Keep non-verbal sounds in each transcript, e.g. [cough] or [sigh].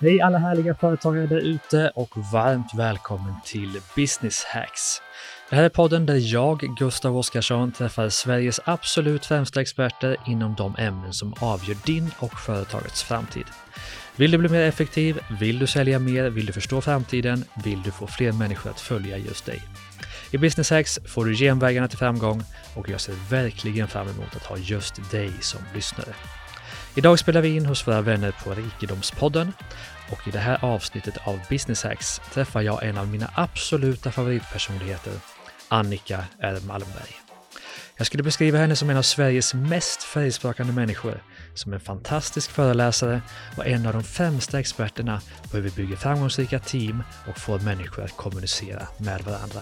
Hej alla härliga företagare där ute och varmt välkommen till Business Hacks. Det här är podden där jag, Gustav Oskarsson, träffar Sveriges absolut främsta experter inom de ämnen som avgör din och företagets framtid. Vill du bli mer effektiv? Vill du sälja mer? Vill du förstå framtiden? Vill du få fler människor att följa just dig? I Business Hacks får du genvägarna till framgång och jag ser verkligen fram emot att ha just dig som lyssnare. Idag spelar vi in hos våra vänner på Rikedomspodden och i det här avsnittet av Business Hacks träffar jag en av mina absoluta favoritpersonligheter, Annika R. Malmberg. Jag skulle beskriva henne som en av Sveriges mest färgsprakande människor, som en fantastisk föreläsare och en av de främsta experterna på hur vi bygger framgångsrika team och får människor att kommunicera med varandra.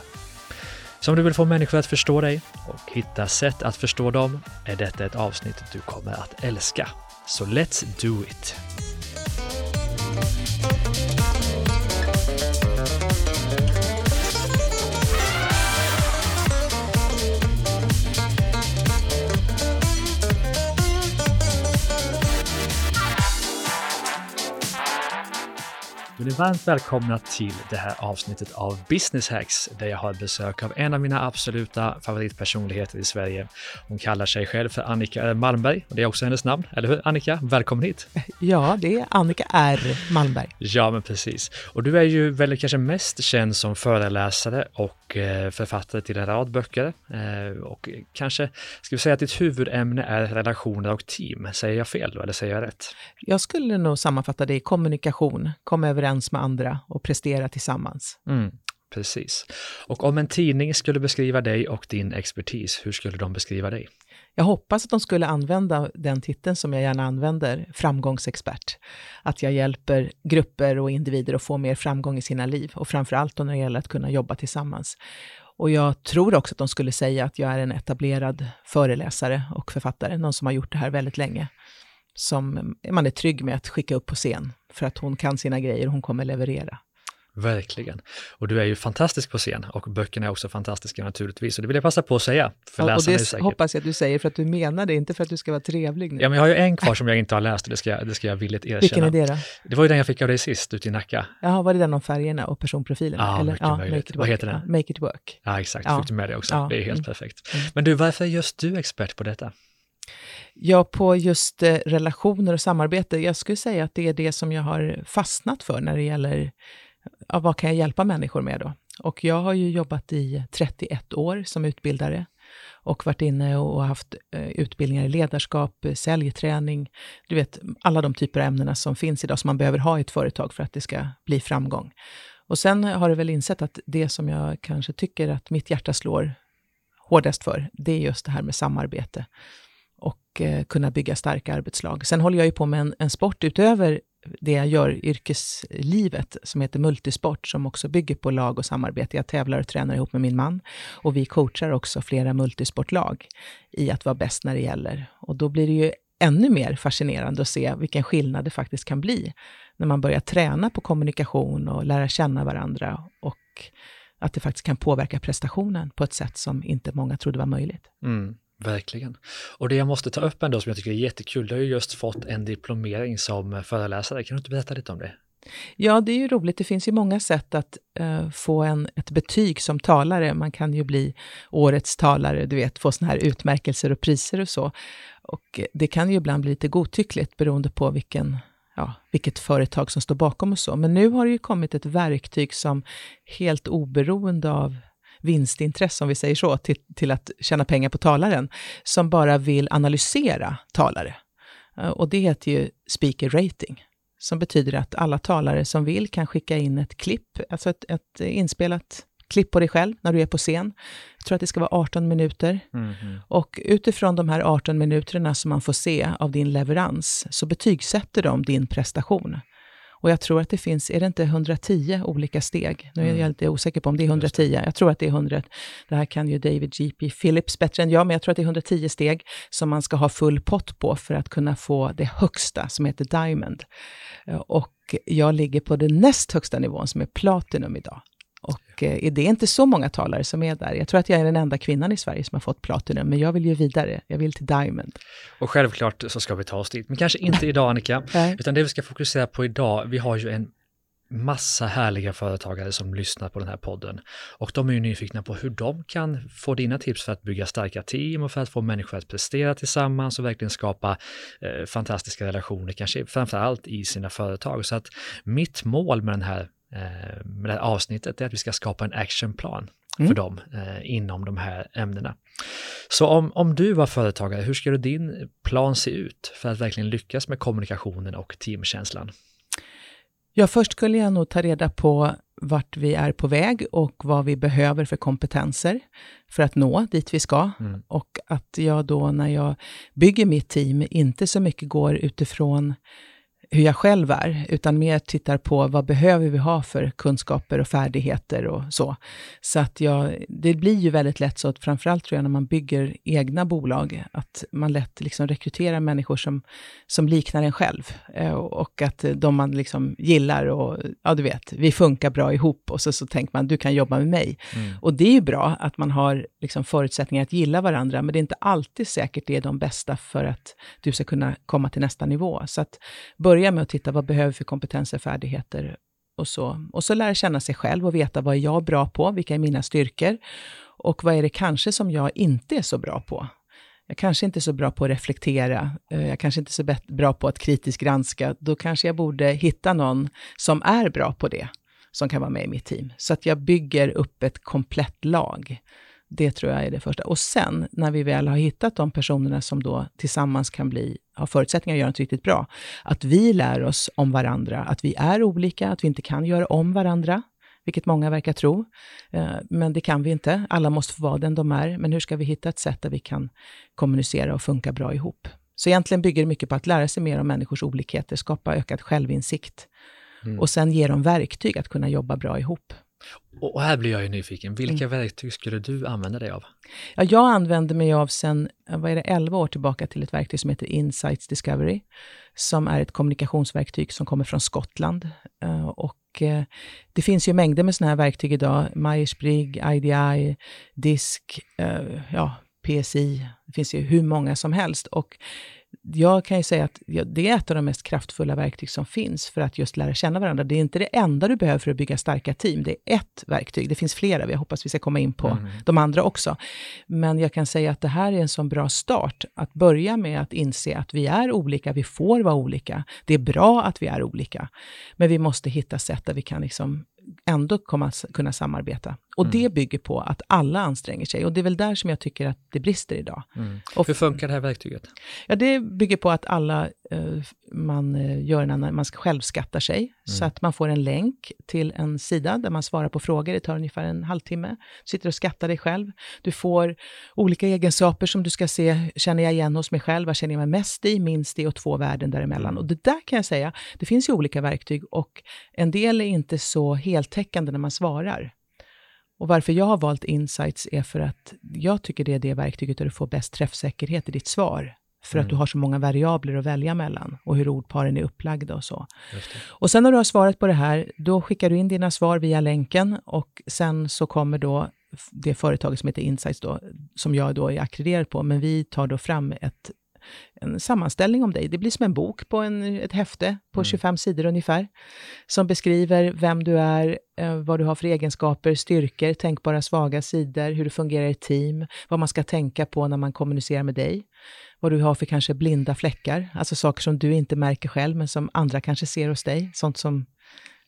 Så om du vill få människor att förstå dig och hitta sätt att förstå dem är detta ett avsnitt du kommer att älska. Så let's do it! Du är varmt välkomna till det här avsnittet av Business Hacks där jag har besök av en av mina absoluta favoritpersonligheter i Sverige. Hon kallar sig själv för Annika Malmberg och det är också hennes namn, eller hur Annika? Välkommen hit! [laughs] Ja, det är Annika R Malmberg. Ja, men precis. Och du är ju väl kanske mest känd som föreläsare och eh, författare till en rad böcker. Eh, och kanske, ska vi säga att ditt huvudämne är relationer och team. Säger jag fel då, eller säger jag rätt? Jag skulle nog sammanfatta det i kommunikation, kom överens med andra och prestera tillsammans. Mm, precis. Och om en tidning skulle beskriva dig och din expertis, hur skulle de beskriva dig? Jag hoppas att de skulle använda den titeln som jag gärna använder, framgångsexpert. Att jag hjälper grupper och individer att få mer framgång i sina liv och framför allt när det gäller att kunna jobba tillsammans. Och jag tror också att de skulle säga att jag är en etablerad föreläsare och författare, någon som har gjort det här väldigt länge. Som man är trygg med att skicka upp på scen, för att hon kan sina grejer och hon kommer leverera. Verkligen. Och du är ju fantastisk på scen och böckerna är också fantastiska naturligtvis. Och det vill jag passa på att säga. För Ja, och läsarna det säkert. hoppas jag att du säger för att du menar det, inte för att du ska vara trevlig nu. Ja, men jag har ju en kvar som jag inte har läst och det ska jag, det ska jag villigt erkänna. Vilken är det då? Det var ju den jag fick av dig sist, ute i Nacka. Jaha, var det den om färgerna och personprofilen? Ja, mycket möjligt. Make it Vad heter den? Ja, make it work. Ja, exakt. Ja. Fick du med det också? Ja. Det är helt Mm. perfekt. Mm. Men du, varför är just du expert på detta? Ja, på just eh, relationer och samarbete, jag skulle säga att det är det som jag har fastnat för när det gäller ja, vad kan jag hjälpa människor med då? Och jag har ju jobbat i 31 år som utbildare och varit inne och haft eh, utbildningar i ledarskap, eh, säljträning, du vet alla de typer av ämnena som finns idag som man behöver ha i ett företag för att det ska bli framgång. Och sen har du väl insett att det som jag kanske tycker att mitt hjärta slår hårdast för, det är just det här med samarbete och eh, kunna bygga starka arbetslag. Sen håller jag ju på med en, en sport utöver det jag gör i yrkeslivet som heter multisport som också bygger på lag och samarbete. Jag tävlar och tränar ihop med min man och vi coachar också flera multisportlag i att vara bäst när det gäller. Och då blir det ju ännu mer fascinerande att se vilken skillnad det faktiskt kan bli när man börjar träna på kommunikation och lära känna varandra och att det faktiskt kan påverka prestationen på ett sätt som inte många trodde var möjligt. Mm, verkligen. Och det jag måste ta upp ändå som jag tycker är jättekul, du har ju just fått en diplomering som föreläsare. Kan du inte berätta lite om det? Ja, det är ju roligt. Det finns ju många sätt att uh, få en, ett betyg som talare. Man kan ju bli årets talare, du vet, få såna här utmärkelser och priser och så. Och det kan ju ibland bli lite godtyckligt beroende på vilken, ja, vilket företag som står bakom och så. Men nu har det ju kommit ett verktyg som helt oberoende av vinstintresse, om vi säger så, till, till att tjäna pengar på talaren, som bara vill analysera talare. Eh, Och det heter ju speaker rating som betyder att alla talare som vill kan skicka in ett klipp, alltså ett, ett inspelat klipp på dig själv när du är på scen. Jag tror att det ska vara 18 minuter. Och utifrån de här 18 minuterna som man får se av din leverans så betygsätter de din prestation. Och jag tror att det finns, är det inte 110 olika steg? Nu är jag Mm. lite osäker på om det är 110. Jag tror att det är 100. Det här kan ju David G.P. Phillips bättre än jag, men jag tror att det är 110 steg som man ska ha full pott på för att kunna få det högsta som heter Diamond. Eh, Och jag ligger på den näst högsta nivån som är Platinum idag. Och eh, det är inte så många talare som är där. Jag tror att jag är den enda kvinnan i Sverige som har fått Platinum, men jag vill ju vidare. Jag vill till Diamond. Och självklart så ska vi ta oss dit, men kanske inte idag Annika, [laughs] utan det vi ska fokusera på idag, vi har ju en massa härliga företagare som lyssnar på den här podden. Och de är ju nyfikna på hur de kan få dina tips för att bygga starka team och för att få människor att prestera tillsammans och verkligen skapa eh, fantastiska relationer, kanske framför allt i sina företag. Så att mitt mål med, den här, med det här avsnittet är att vi ska skapa en actionplan mm. för dem eh, inom de här ämnena. Så om, om du var företagare, hur skulle din plan se ut för att verkligen lyckas med kommunikationen och teamkänslan? Ja, först skulle jag nog ta reda på vart vi är på väg och vad vi behöver för kompetenser för att nå dit vi ska. Mm. Och att jag då när jag bygger mitt team inte så mycket går utifrån hur jag själv är, utan mer tittar på vad behöver vi ha för kunskaper och färdigheter och så. Så att jag, det blir ju väldigt lätt så att framförallt tror jag när man bygger egna bolag, att man lätt liksom rekryterar människor som, som liknar en själv. Eh, och att de man liksom gillar och, ja du vet, vi funkar bra ihop och så, så tänker man, du kan jobba med mig. Mm. Och det är ju bra att man har liksom förutsättningar att gilla varandra, men det är inte alltid säkert det är de bästa för att du ska kunna komma till nästa nivå. Så att börja med att titta vad behöver för kompetenser, färdigheter och så. Och så lära känna sig själv och veta vad är jag bra på, vilka är mina styrkor och vad är det kanske som jag inte är så bra på. Jag kanske inte är så bra på att reflektera, eh, jag kanske inte är så bra på att kritiskt granska. Då kanske jag borde hitta någon som är bra på det, som kan vara med i mitt team. Så att jag bygger upp ett komplett lag. Det tror jag är det första. Och sen, när vi väl har hittat de personerna som då tillsammans kan bli, ha förutsättningar att göra något riktigt bra, att vi lär oss om varandra, att vi är olika, att vi inte kan göra om varandra, vilket många verkar tro. Eh, men det kan vi inte. Alla måste få vara den de är. Men hur ska vi hitta ett sätt där vi kan kommunicera och funka bra ihop? Så egentligen bygger det mycket på att lära sig mer om människors olikheter, skapa ökad självinsikt mm. och sen ge dem verktyg att kunna jobba bra ihop. Och här blir jag ju nyfiken. Vilka mm. verktyg skulle du använda dig av? Ja, jag använder mig av sen, vad är det, 11 år tillbaka till ett verktyg som heter Insights Discovery, som är ett kommunikationsverktyg som kommer från Skottland. Uh, och uh, det finns ju mängder med sådana här verktyg idag. Myers-Briggs, IDI, DISK, uh, ja, PSI. Det finns ju hur många som helst. Och jag kan ju säga att det är ett av de mest kraftfulla verktyg som finns för att just lära känna varandra. Det är inte det enda du behöver för att bygga starka team. Det är ett verktyg. Det finns flera. Jag hoppas vi ska komma in på mm. de andra också. Men jag kan säga att det här är en sån bra start. Att börja med att inse att vi är olika. Vi får vara olika. Det är bra att vi är olika. Men vi måste hitta sätt där vi kan liksom ändå komma, kunna samarbeta. Och mm. det bygger på att alla anstränger sig. Och det är väl där som jag tycker att det brister idag. Mm. Hur funkar det här verktyget? Ja, det bygger på att alla, eh, man eh, gör en man ska självskatta sig. Mm. Så att man får en länk till en sida där man svarar på frågor. Det tar ungefär en halvtimme. Du sitter och skattar dig själv. Du får olika egenskaper som du ska se, känner jag igen hos mig själv? Vad känner jag mig mest i, minst i och två värden däremellan? Mm. Och det där kan jag säga, det finns ju olika verktyg och en del är inte så heltäckande när man svarar. Och varför jag har valt Insights är för att jag tycker det är det verktyget där du får bäst träffsäkerhet i ditt svar. För mm. att du har så många variabler att välja mellan och hur ordparen är upplagda och så. Och sen när du har svarat på det här, då skickar du in dina svar via länken och sen så kommer då det företaget som heter Insights då, som jag då är akkrediterad på, men vi tar då fram ett en sammanställning om dig. Det blir som en bok på en, ett häfte på mm. 25 sidor ungefär, som beskriver vem du är, eh, vad du har för egenskaper, styrkor, tänkbara svaga sidor, hur du fungerar i team, vad man ska tänka på när man kommunicerar med dig, vad du har för kanske blinda fläckar, alltså saker som du inte märker själv, men som andra kanske ser hos dig, sånt som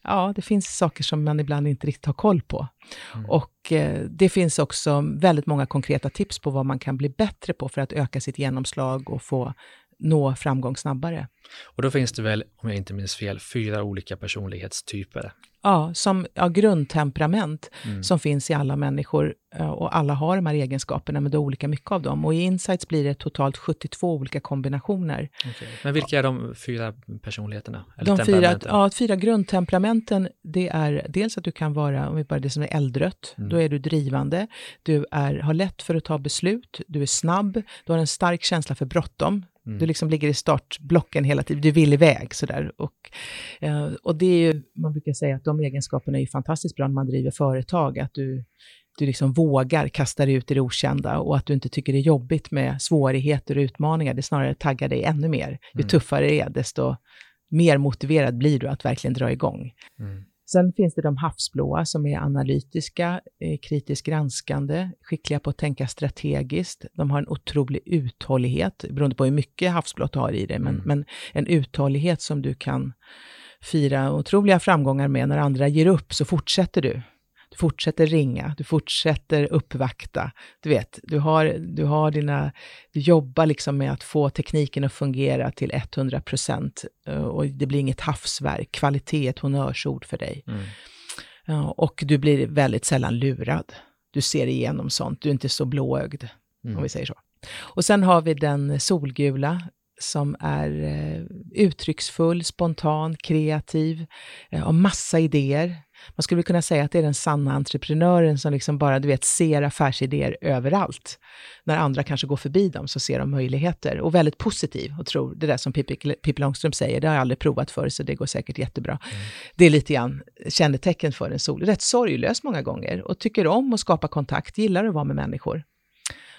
ja, det finns saker som man ibland inte riktigt har koll på. Mm. Och eh, det finns också väldigt många konkreta tips på vad man kan bli bättre på för att öka sitt genomslag och få nå framgång snabbare. Och då finns det väl, om jag inte minns fel, fyra olika personlighetstyper? Ja, som ja, grundtemperament mm. som finns i alla människor eh, och alla har de här egenskaperna, men det är olika mycket av dem. Och i Insights blir det totalt 72 olika kombinationer. Okay. Men vilka är de fyra personligheterna? Eller de fyra, ja, fyra grundtemperamenten, det är dels att du kan vara, om vi börjar det som är eldrött, mm. då är du drivande, du är, har lätt för att ta beslut, du är snabb, du har en stark känsla för bråttom, Mm. Du liksom ligger i startblocken hela tiden, du vill iväg sådär. Och, eh, och det är ju, man brukar säga att de egenskaperna är ju fantastiskt bra när man driver företag, att du, du liksom vågar kasta dig ut i det okända och att du inte tycker det är jobbigt med svårigheter och utmaningar, det snarare taggar dig ännu mer. Ju mm. tuffare det är, desto mer motiverad blir du att verkligen dra igång. Mm. Sen finns det de havsblåa som är analytiska, eh, kritiskt granskande, skickliga på att tänka strategiskt. De har en otrolig uthållighet, beroende på hur mycket havsblått du har i dig, men, mm. men en uthållighet som du kan fira otroliga framgångar med. När andra ger upp så fortsätter du. Fortsätter ringa, du fortsätter uppvakta. Du vet, du har, du har dina... Du jobbar liksom med att få tekniken att fungera till 100 procent. Eh, och det blir inget havsverk. Kvalitet är ett honnörsord för dig. Mm. Och du blir väldigt sällan lurad. Du ser igenom sånt. Du är inte så blåögd, mm. om vi säger så. Och sen har vi den solgula, som är eh, uttrycksfull, spontan, kreativ, eh, har massa idéer. Man skulle kunna säga att det är den sanna entreprenören som liksom bara, du vet, ser affärsidéer överallt. När andra kanske går förbi dem så ser de möjligheter och väldigt positiv och tror, det där som Pippi, Pippi Långstrump säger, det har jag aldrig provat förr så det går säkert jättebra. Mm. Det är lite grann kännetecken för en sol. Rätt sorglös många gånger och tycker om att skapa kontakt, gillar att vara med människor.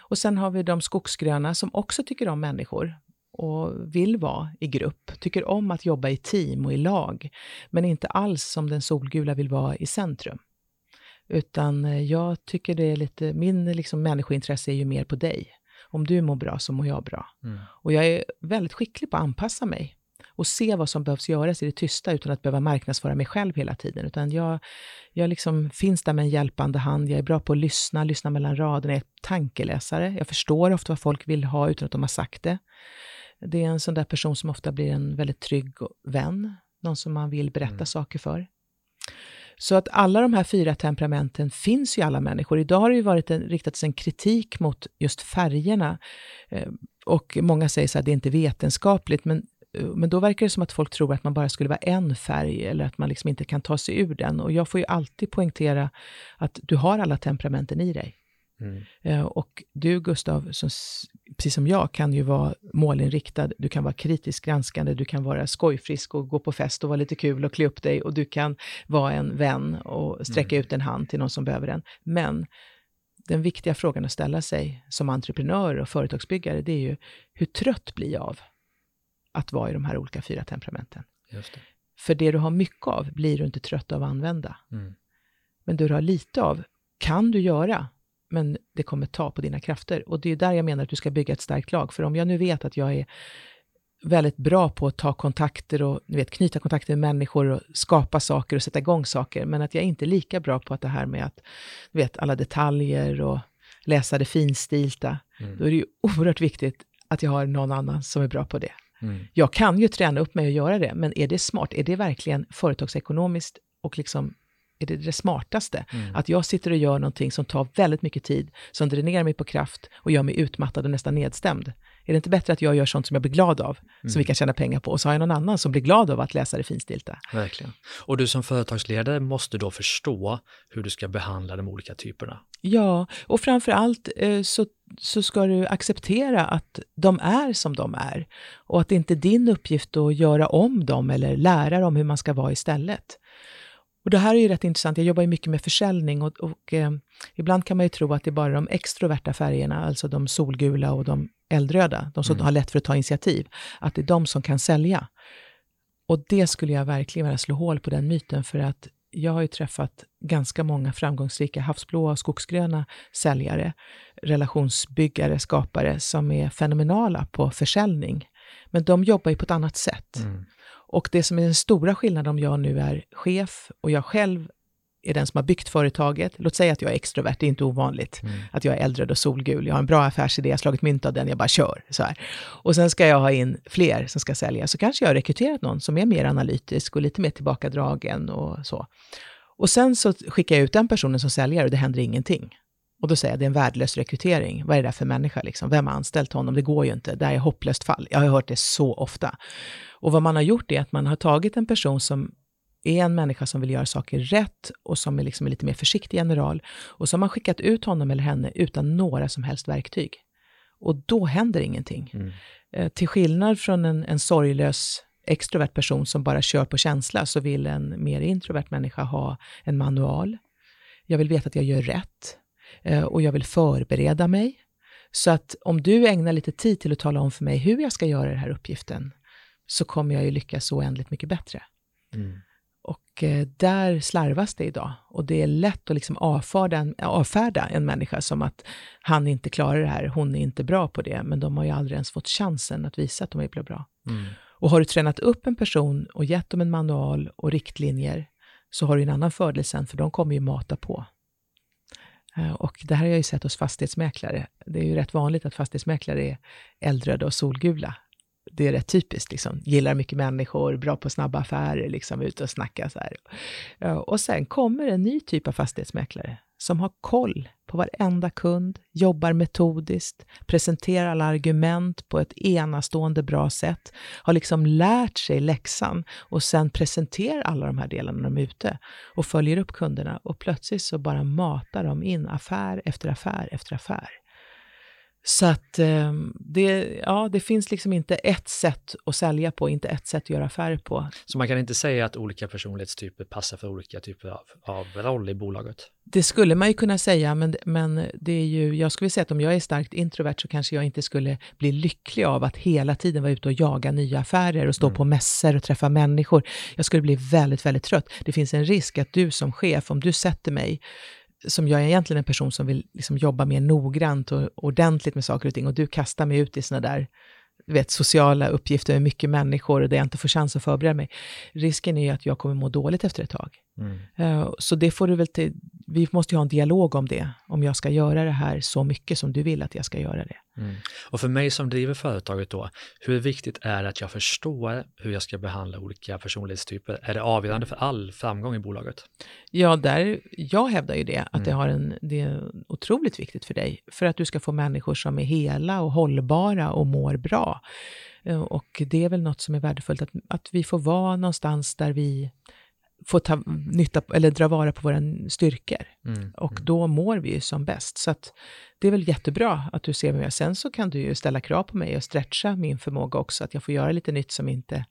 Och sen har vi de skogsgröna som också tycker om människor, och vill vara i grupp, tycker om att jobba i team och i lag, men inte alls som den solgula vill vara i centrum. Utan eh, jag tycker det är lite, min liksom människointresse är ju mer på dig. Om du mår bra så mår jag bra. Mm. Och jag är väldigt skicklig på att anpassa mig och se vad som behövs göras i det tysta utan att behöva marknadsföra mig själv hela tiden. Utan jag, jag liksom finns där med en hjälpande hand, jag är bra på att lyssna, lyssna mellan raderna, jag är tankeläsare, jag förstår ofta vad folk vill ha utan att de har sagt det. Det är en sån där person som ofta blir en väldigt trygg vän, någon som man vill berätta mm. saker för. Så att alla de här fyra temperamenten finns ju i alla människor. Idag har det ju varit en, riktats en kritik mot just färgerna. Eh, och många säger så här, det är inte vetenskapligt, men, eh, men då verkar det som att folk tror att man bara skulle vara en färg, eller att man liksom inte kan ta sig ur den. Och jag får ju alltid poängtera att du har alla temperamenten i dig. Mm. Eh, och du Gustav, som, precis som jag, kan ju vara målinriktad, du kan vara kritiskt granskande, du kan vara skojfrisk och gå på fest och vara lite kul och klä upp dig och du kan vara en vän och sträcka mm. ut en hand till någon som behöver den. Men den viktiga frågan att ställa sig som entreprenör och företagsbyggare, det är ju hur trött blir jag av att vara i de här olika fyra temperamenten? Det. För det du har mycket av blir du inte trött av att använda. Mm. Men det du har lite av kan du göra men det kommer ta på dina krafter. Och det är där jag menar att du ska bygga ett starkt lag. För om jag nu vet att jag är väldigt bra på att ta kontakter och vet, knyta kontakter med människor och skapa saker och sätta igång saker, men att jag inte är lika bra på att det här med att, du vet, alla detaljer och läsa det finstilta, mm. då är det ju oerhört viktigt att jag har någon annan som är bra på det. Mm. Jag kan ju träna upp mig att göra det, men är det smart? Är det verkligen företagsekonomiskt och liksom är det det smartaste. Mm. Att jag sitter och gör någonting som tar väldigt mycket tid, som dränerar mig på kraft och gör mig utmattad och nästan nedstämd. Är det inte bättre att jag gör sånt som jag blir glad av, mm. som vi kan tjäna pengar på, och så har jag någon annan som blir glad av att läsa det finstilta? Verkligen. Och du som företagsledare måste då förstå hur du ska behandla de olika typerna. Ja, och framför allt eh, så, så ska du acceptera att de är som de är och att det inte är din uppgift att göra om dem eller lära dem hur man ska vara istället. Och det här är ju rätt intressant. Jag jobbar ju mycket med försäljning och, och eh, ibland kan man ju tro att det är bara de extroverta färgerna, alltså de solgula och de eldröda, de som mm. har lätt för att ta initiativ, att det är de som kan sälja. Och det skulle jag verkligen vilja slå hål på den myten, för att jag har ju träffat ganska många framgångsrika havsblåa och skogsgröna säljare, relationsbyggare, skapare som är fenomenala på försäljning. Men de jobbar ju på ett annat sätt. Mm. Och det som är den stora skillnaden om jag nu är chef och jag själv är den som har byggt företaget. Låt säga att jag är extrovert, det är inte ovanligt. Mm. Att jag är äldre och solgul, jag har en bra affärsidé, jag har slagit mynt av den, jag bara kör. Så här. Och sen ska jag ha in fler som ska sälja, så kanske jag har rekryterat någon som är mer analytisk och lite mer tillbakadragen och så. Och sen så skickar jag ut den personen som säljare och det händer ingenting. Och då säger jag, det är en värdelös rekrytering. Vad är det där för människa? Liksom? Vem har anställt honom? Det går ju inte. Det här är hopplöst fall. Jag har hört det så ofta. Och vad man har gjort är att man har tagit en person som är en människa som vill göra saker rätt och som är liksom lite mer försiktig general. Och så har man skickat ut honom eller henne utan några som helst verktyg. Och då händer ingenting. Mm. Eh, till skillnad från en, en sorglös extrovert person som bara kör på känsla så vill en mer introvert människa ha en manual. Jag vill veta att jag gör rätt och jag vill förbereda mig. Så att om du ägnar lite tid till att tala om för mig hur jag ska göra den här uppgiften så kommer jag ju lyckas oändligt mycket bättre. Mm. Och eh, där slarvas det idag. Och det är lätt att liksom avfärda en, avfärda en människa som att han inte klarar det här, hon är inte bra på det. Men de har ju aldrig ens fått chansen att visa att de är bra. Mm. Och har du tränat upp en person och gett dem en manual och riktlinjer så har du en annan fördel sen, för de kommer ju mata på. Eh, och det här har jag ju sett hos fastighetsmäklare. Det är ju rätt vanligt att fastighetsmäklare är eldröda och solgula det är rätt typiskt, liksom. gillar mycket människor, bra på snabba affärer, liksom, ute och snacka så här. Eh, och sen kommer en ny typ av fastighetsmäklare som har koll på varenda kund, jobbar metodiskt, presenterar alla argument på ett enastående bra sätt, har liksom lärt sig läxan och sen presenterar alla de här delarna när de är ute och följer upp kunderna och plötsligt så bara matar de in affär efter affär efter affär. Så att eh, det, ja, det finns liksom inte ett sätt att sälja på, inte ett sätt att göra affärer på. Så man kan inte säga att olika personlighetstyper passar för olika typer av, av roll i bolaget? Det skulle man ju kunna säga, men, men det är ju, jag skulle säga att om jag är starkt introvert så kanske jag inte skulle bli lycklig av att hela tiden vara ute och jaga nya affärer och stå mm. på mässor och träffa människor. Jag skulle bli väldigt, väldigt trött. Det finns en risk att du som chef, om du sätter mig som jag är egentligen en person som vill liksom jobba mer noggrant och ordentligt med saker och ting och du kastar mig ut i sådana där vet, sociala uppgifter med mycket människor och där jag inte får chans att förbereda mig. Risken är ju att jag kommer må dåligt efter ett tag. Mm. Uh, så det får du väl till, vi måste ju ha en dialog om det, om jag ska göra det här så mycket som du vill att jag ska göra det. Mm. Och för mig som driver företaget då, hur viktigt är det att jag förstår hur jag ska behandla olika personlighetstyper? Är det avgörande för all framgång i bolaget? Ja, där, jag hävdar ju det, att mm. det, har en, det är otroligt viktigt för dig, för att du ska få människor som är hela och hållbara och mår bra. Eh, och det är väl något som är värdefullt, att, att vi får vara någonstans där vi få ta nytta, eller dra vara på våra styrkor. Mm, och mm. då mår vi ju som bäst. Så att det är väl jättebra att du ser mig. Sen så kan du ju ställa krav på mig och stretcha min förmåga också, att jag får göra lite nytt som inte...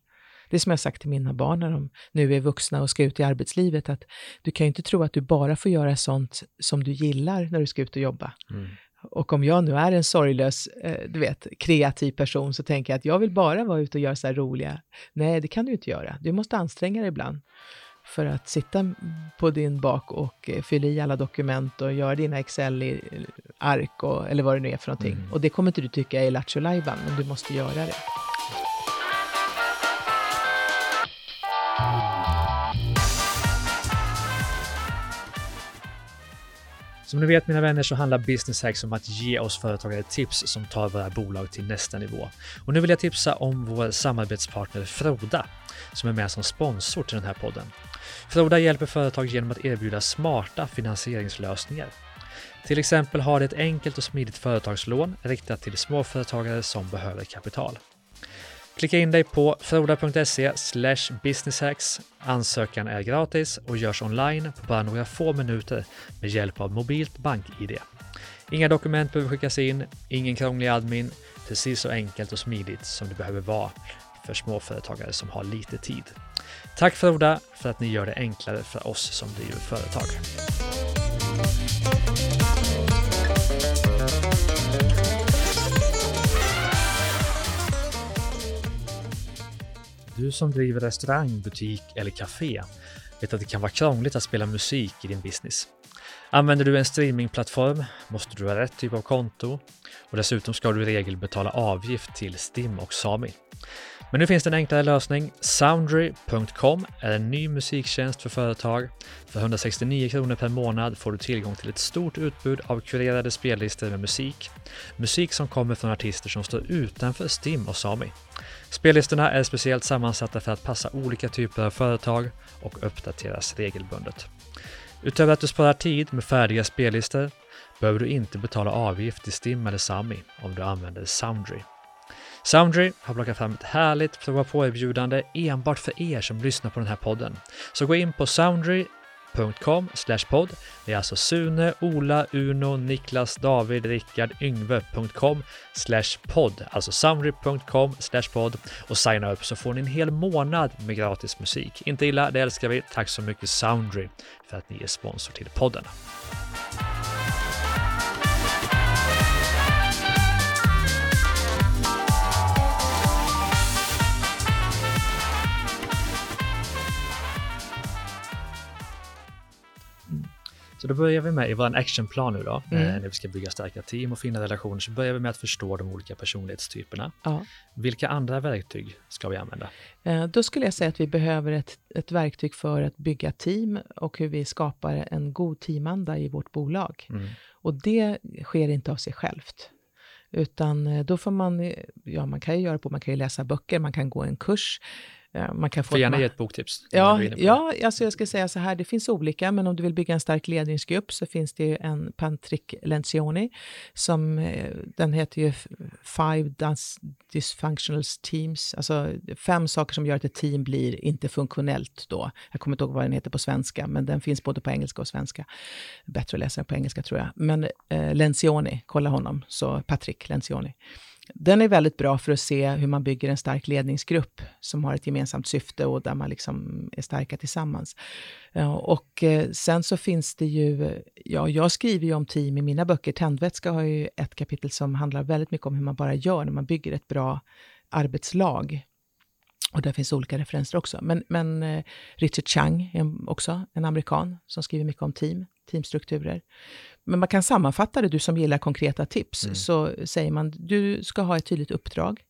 Det är som jag sagt till mina barn när de nu är vuxna och ska ut i arbetslivet, att du kan ju inte tro att du bara får göra sånt som du gillar när du ska ut och jobba. Mm. Och om jag nu är en sorglös, eh, du vet, kreativ person så tänker jag att jag vill bara vara ute och göra så här roliga. Nej, det kan du inte göra. Du måste anstränga dig ibland för att sitta på din bak och eh, fylla i alla dokument och göra dina Excel-ark och, eller vad det nu är för någonting. Mm. Och det kommer inte du tycka är lattjo men du måste göra det. Som ni vet mina vänner så handlar Business Hacks om att ge oss företagare tips som tar våra bolag till nästa nivå. Och nu vill jag tipsa om vår samarbetspartner Froda som är med som sponsor till den här podden. Froda hjälper företag genom att erbjuda smarta finansieringslösningar. Till exempel har det ett enkelt och smidigt företagslån riktat till småföretagare som behöver kapital. Klicka in dig på froda.se businesshacks. Ansökan är gratis och görs online på bara några få minuter med hjälp av mobilt bank-id. Inga dokument behöver skickas in, ingen krånglig admin, precis så enkelt och smidigt som det behöver vara för småföretagare som har lite tid. Tack Froda för att ni gör det enklare för oss som driver företag. Du som driver restaurang, butik eller café vet att det kan vara krångligt att spela musik i din business. Använder du en streamingplattform måste du ha rätt typ av konto och dessutom ska du i regel betala avgift till STIM och Sami. Men nu finns det en enklare lösning. Soundry.com är en ny musiktjänst för företag. För 169 kronor per månad får du tillgång till ett stort utbud av kurerade spellistor med musik. Musik som kommer från artister som står utanför STIM och Sami. Spellistorna är speciellt sammansatta för att passa olika typer av företag och uppdateras regelbundet. Utöver att du sparar tid med färdiga spellistor behöver du inte betala avgift till STIM eller Sami om du använder Soundry. Soundry har plockat fram ett härligt prova på-erbjudande enbart för er som lyssnar på den här podden. Så gå in på soundry.com podd. Det är alltså Sune, Ola, Uno, Niklas, David, Rickard, Yngve.com podd. Alltså soundry.com podd och signa upp så får ni en hel månad med gratis musik. Inte illa, det älskar vi. Tack så mycket Soundry för att ni är sponsor till podden. Så då börjar vi med i vår actionplan nu då, mm. när vi ska bygga starka team och fina relationer, så börjar vi med att förstå de olika personlighetstyperna. Ja. Vilka andra verktyg ska vi använda? Eh, då skulle jag säga att vi behöver ett, ett verktyg för att bygga team och hur vi skapar en god teamanda i vårt bolag. Mm. Och det sker inte av sig självt. Utan eh, då får man, ja man kan ju göra på, man kan ju läsa böcker, man kan gå en kurs, man kan få Får gärna ge ett boktips. Ja, ja alltså jag ska säga så här, det finns olika, men om du vill bygga en stark ledningsgrupp så finns det ju en Patrick Lencioni, som, eh, den heter ju Five Dysfunctional Teams, alltså fem saker som gör att ett team blir inte funktionellt då. Jag kommer inte ihåg vad den heter på svenska, men den finns både på engelska och svenska. Bättre att läsa den på engelska tror jag. Men eh, Lencioni, kolla honom, så Patrick Lencioni. Den är väldigt bra för att se hur man bygger en stark ledningsgrupp som har ett gemensamt syfte och där man liksom är starka tillsammans. Eh, och eh, sen så finns det ju, ja, jag skriver ju om team i mina böcker. Tändvätska har ju ett kapitel som handlar väldigt mycket om hur man bara gör när man bygger ett bra arbetslag. Och där finns olika referenser också. Men, men eh, Richard Chang är också en amerikan som skriver mycket om team, teamstrukturer. Men man kan sammanfatta det, du som gillar konkreta tips, mm. så säger man du ska ha ett tydligt uppdrag.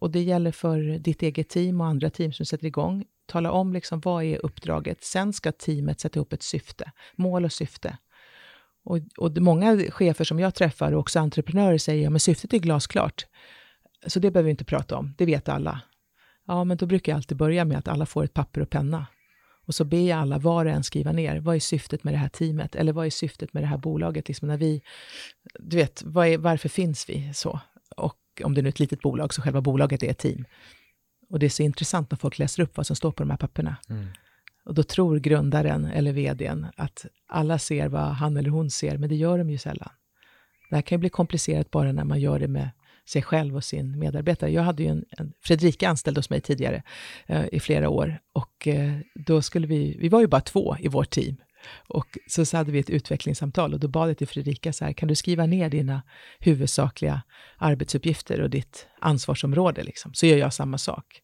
Och det gäller för ditt eget team och andra team som sätter igång. Tala om liksom vad är uppdraget. Sen ska teamet sätta upp ett syfte, mål och syfte. Och, och många chefer som jag träffar och också entreprenörer säger, ja men syftet är glasklart. Så det behöver vi inte prata om, det vet alla. Ja, men då brukar jag alltid börja med att alla får ett papper och penna. Och så ber jag alla var och en skriva ner, vad är syftet med det här teamet? Eller vad är syftet med det här bolaget? Liksom när vi, du vet, är, varför finns vi så? Och om det nu är ett litet bolag, så själva bolaget är ett team. Och det är så intressant när folk läser upp vad som står på de här papperna. Mm. Och då tror grundaren eller vdn att alla ser vad han eller hon ser, men det gör de ju sällan. Det här kan ju bli komplicerat bara när man gör det med sig själv och sin medarbetare. Jag hade ju en, en Fredrika anställd hos mig tidigare eh, i flera år och eh, då skulle vi, vi var ju bara två i vårt team och så, så hade vi ett utvecklingssamtal och då bad jag till Fredrika så här, kan du skriva ner dina huvudsakliga arbetsuppgifter och ditt ansvarsområde liksom, så gör jag samma sak.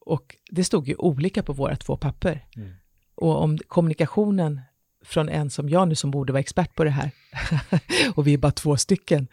Och det stod ju olika på våra två papper. Mm. Och om kommunikationen från en som jag nu som borde vara expert på det här, [laughs] och vi är bara två stycken,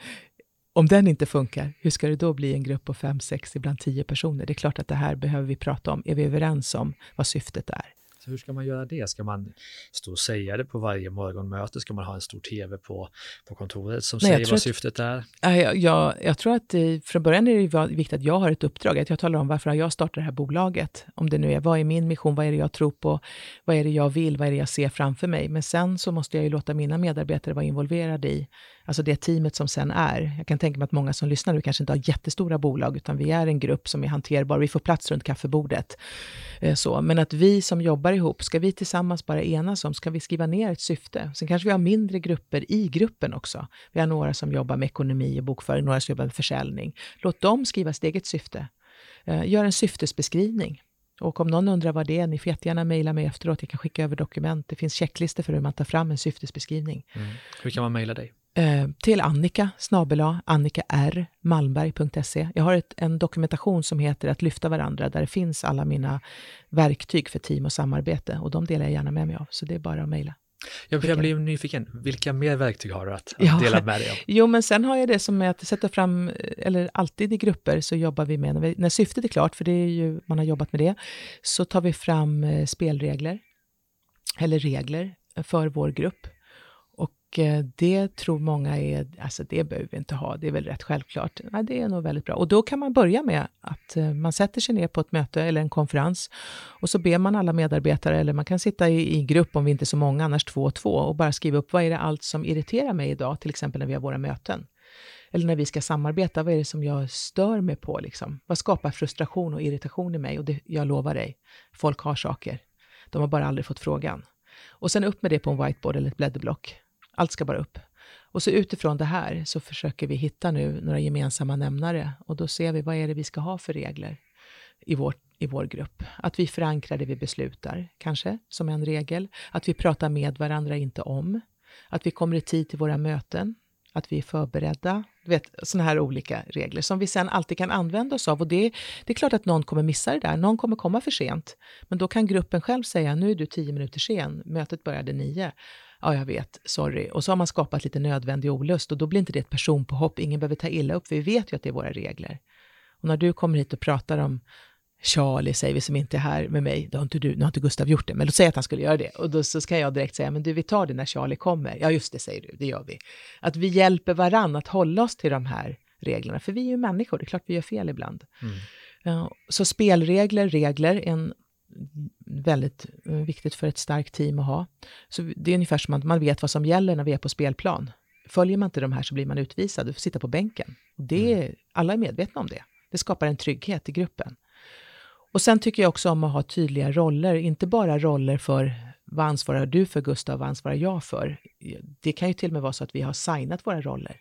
om den inte funkar, hur ska det då bli en grupp på fem, sex, ibland tio personer? Det är klart att det här behöver vi prata om. Är vi överens om vad syftet är? Så hur ska man göra det? Ska man stå och säga det på varje morgonmöte? Ska man ha en stor tv på, på kontoret som Nej, säger vad syftet är? Jag, jag, jag tror att från början är det viktigt att jag har ett uppdrag, att jag talar om varför jag startat det här bolaget. Om det nu är, vad är min mission, vad är det jag tror på, vad är det jag vill, vad är det jag ser framför mig? Men sen så måste jag ju låta mina medarbetare vara involverade i alltså det teamet som sen är. Jag kan tänka mig att många som lyssnar nu kanske inte har jättestora bolag, utan vi är en grupp som är hanterbar, vi får plats runt kaffebordet. Eh, så. Men att vi som jobbar ihop, ska vi tillsammans bara enas om, ska vi skriva ner ett syfte? Sen kanske vi har mindre grupper i gruppen också. Vi har några som jobbar med ekonomi och bokföring, några som jobbar med försäljning. Låt dem skriva sitt eget syfte. Eh, gör en syftesbeskrivning. Och om någon undrar vad det är, ni får jättegärna mejla mig efteråt. Jag kan skicka över dokument. Det finns checklistor för hur man tar fram en syftesbeskrivning. Mm. Hur kan man mejla dig? Eh, till Annika, snabela, annikarmalmberg.se. Jag har ett, en dokumentation som heter Att lyfta varandra, där det finns alla mina verktyg för team och samarbete och de delar jag gärna med mig av, så det är bara att mejla. Jag, jag blir nyfiken, vilka mer verktyg har du att, att ja. dela med dig av? [laughs] Jo, men sen har jag det som är att sätta fram, eller alltid i grupper så jobbar vi med, när, vi, när syftet är klart, för det är ju, man har jobbat med det, så tar vi fram eh, spelregler, eller regler för vår grupp. Eh, det tror många är, alltså det behöver vi inte ha, det är väl rätt självklart. Nej, det är nog väldigt bra. Och då kan man börja med att eh, man sätter sig ner på ett möte eller en konferens och så ber man alla medarbetare, eller man kan sitta i, i grupp om vi inte är så många, annars två och två, och bara skriva upp vad är det allt som irriterar mig idag, till exempel när vi har våra möten. Eller när vi ska samarbeta, vad är det som jag stör mig på? Liksom? Vad skapar frustration och irritation i mig? Och det, jag lovar dig, folk har saker. De har bara aldrig fått frågan. Och sen upp med det på en whiteboard eller ett blädderblock. Allt ska bara upp. Och så utifrån det här så försöker vi hitta nu några gemensamma nämnare och då ser vi vad är det vi ska ha för regler i vår, i vår grupp. Att vi förankrar det vi beslutar, kanske, som en regel. Att vi pratar med varandra, inte om. Att vi kommer i tid till våra möten. Att vi är förberedda. Du vet, sådana här olika regler som vi sen alltid kan använda oss av. Och det, det är klart att någon kommer missa det där. Någon kommer komma för sent. Men då kan gruppen själv säga, nu är du tio minuter sen. Mötet började nio. Ja, jag vet, sorry. Och så har man skapat lite nödvändig olust och då blir inte det ett personpåhopp. Ingen behöver ta illa upp, för vi vet ju att det är våra regler. Och när du kommer hit och pratar om Charlie säger vi som inte är här med mig, då har inte du, nu har inte Gustav gjort det, men låt säga att han skulle göra det. Och då så ska jag direkt säga, men du vi tar det när Charlie kommer. Ja just det säger du, det gör vi. Att vi hjälper varann att hålla oss till de här reglerna, för vi är ju människor, det är klart vi gör fel ibland. Mm. Så spelregler, regler, en väldigt eh, viktigt för ett starkt team att ha. Så det är ungefär som att man vet vad som gäller när vi är på spelplan. Följer man inte de här så blir man utvisad, du får sitta på bänken. Och det, mm. Alla är medvetna om det. Det skapar en trygghet i gruppen. Och sen tycker jag också om att ha tydliga roller, inte bara roller för vad ansvarar du för Gustav, vad ansvarar jag för? Det kan ju till och med vara så att vi har signat våra roller.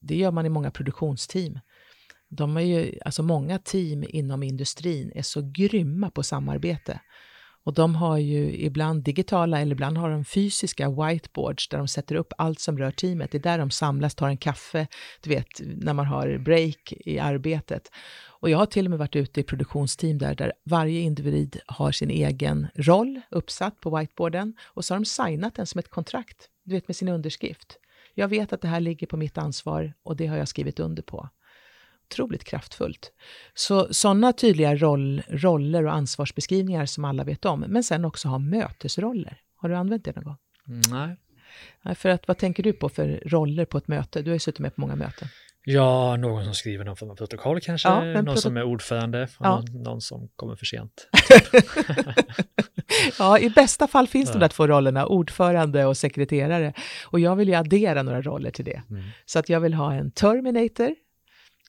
Det gör man i många produktionsteam. De är ju, alltså många team inom industrin är så grymma på samarbete. Och de har ju ibland digitala eller ibland har de fysiska whiteboards där de sätter upp allt som rör teamet. Det är där de samlas, tar en kaffe, du vet, när man har break i arbetet. Och jag har till och med varit ute i produktionsteam där, där varje individ har sin egen roll uppsatt på whiteboarden och så har de signat den som ett kontrakt, du vet med sin underskrift. Jag vet att det här ligger på mitt ansvar och det har jag skrivit under på. Otroligt kraftfullt. Så sådana tydliga roll, roller och ansvarsbeskrivningar som alla vet om, men sen också ha mötesroller. Har du använt det någon gång? Nej. För att, vad tänker du på för roller på ett möte? Du har ju suttit med på många möten. Ja, någon som skriver någon form av protokoll kanske, ja, någon proto som är ordförande, ja. någon, någon, som kommer för sent. [laughs] ja, i bästa fall finns ja. de där två rollerna, ordförande och sekreterare. Och jag vill ju addera några roller till det. Mm. Så att jag vill ha en terminator,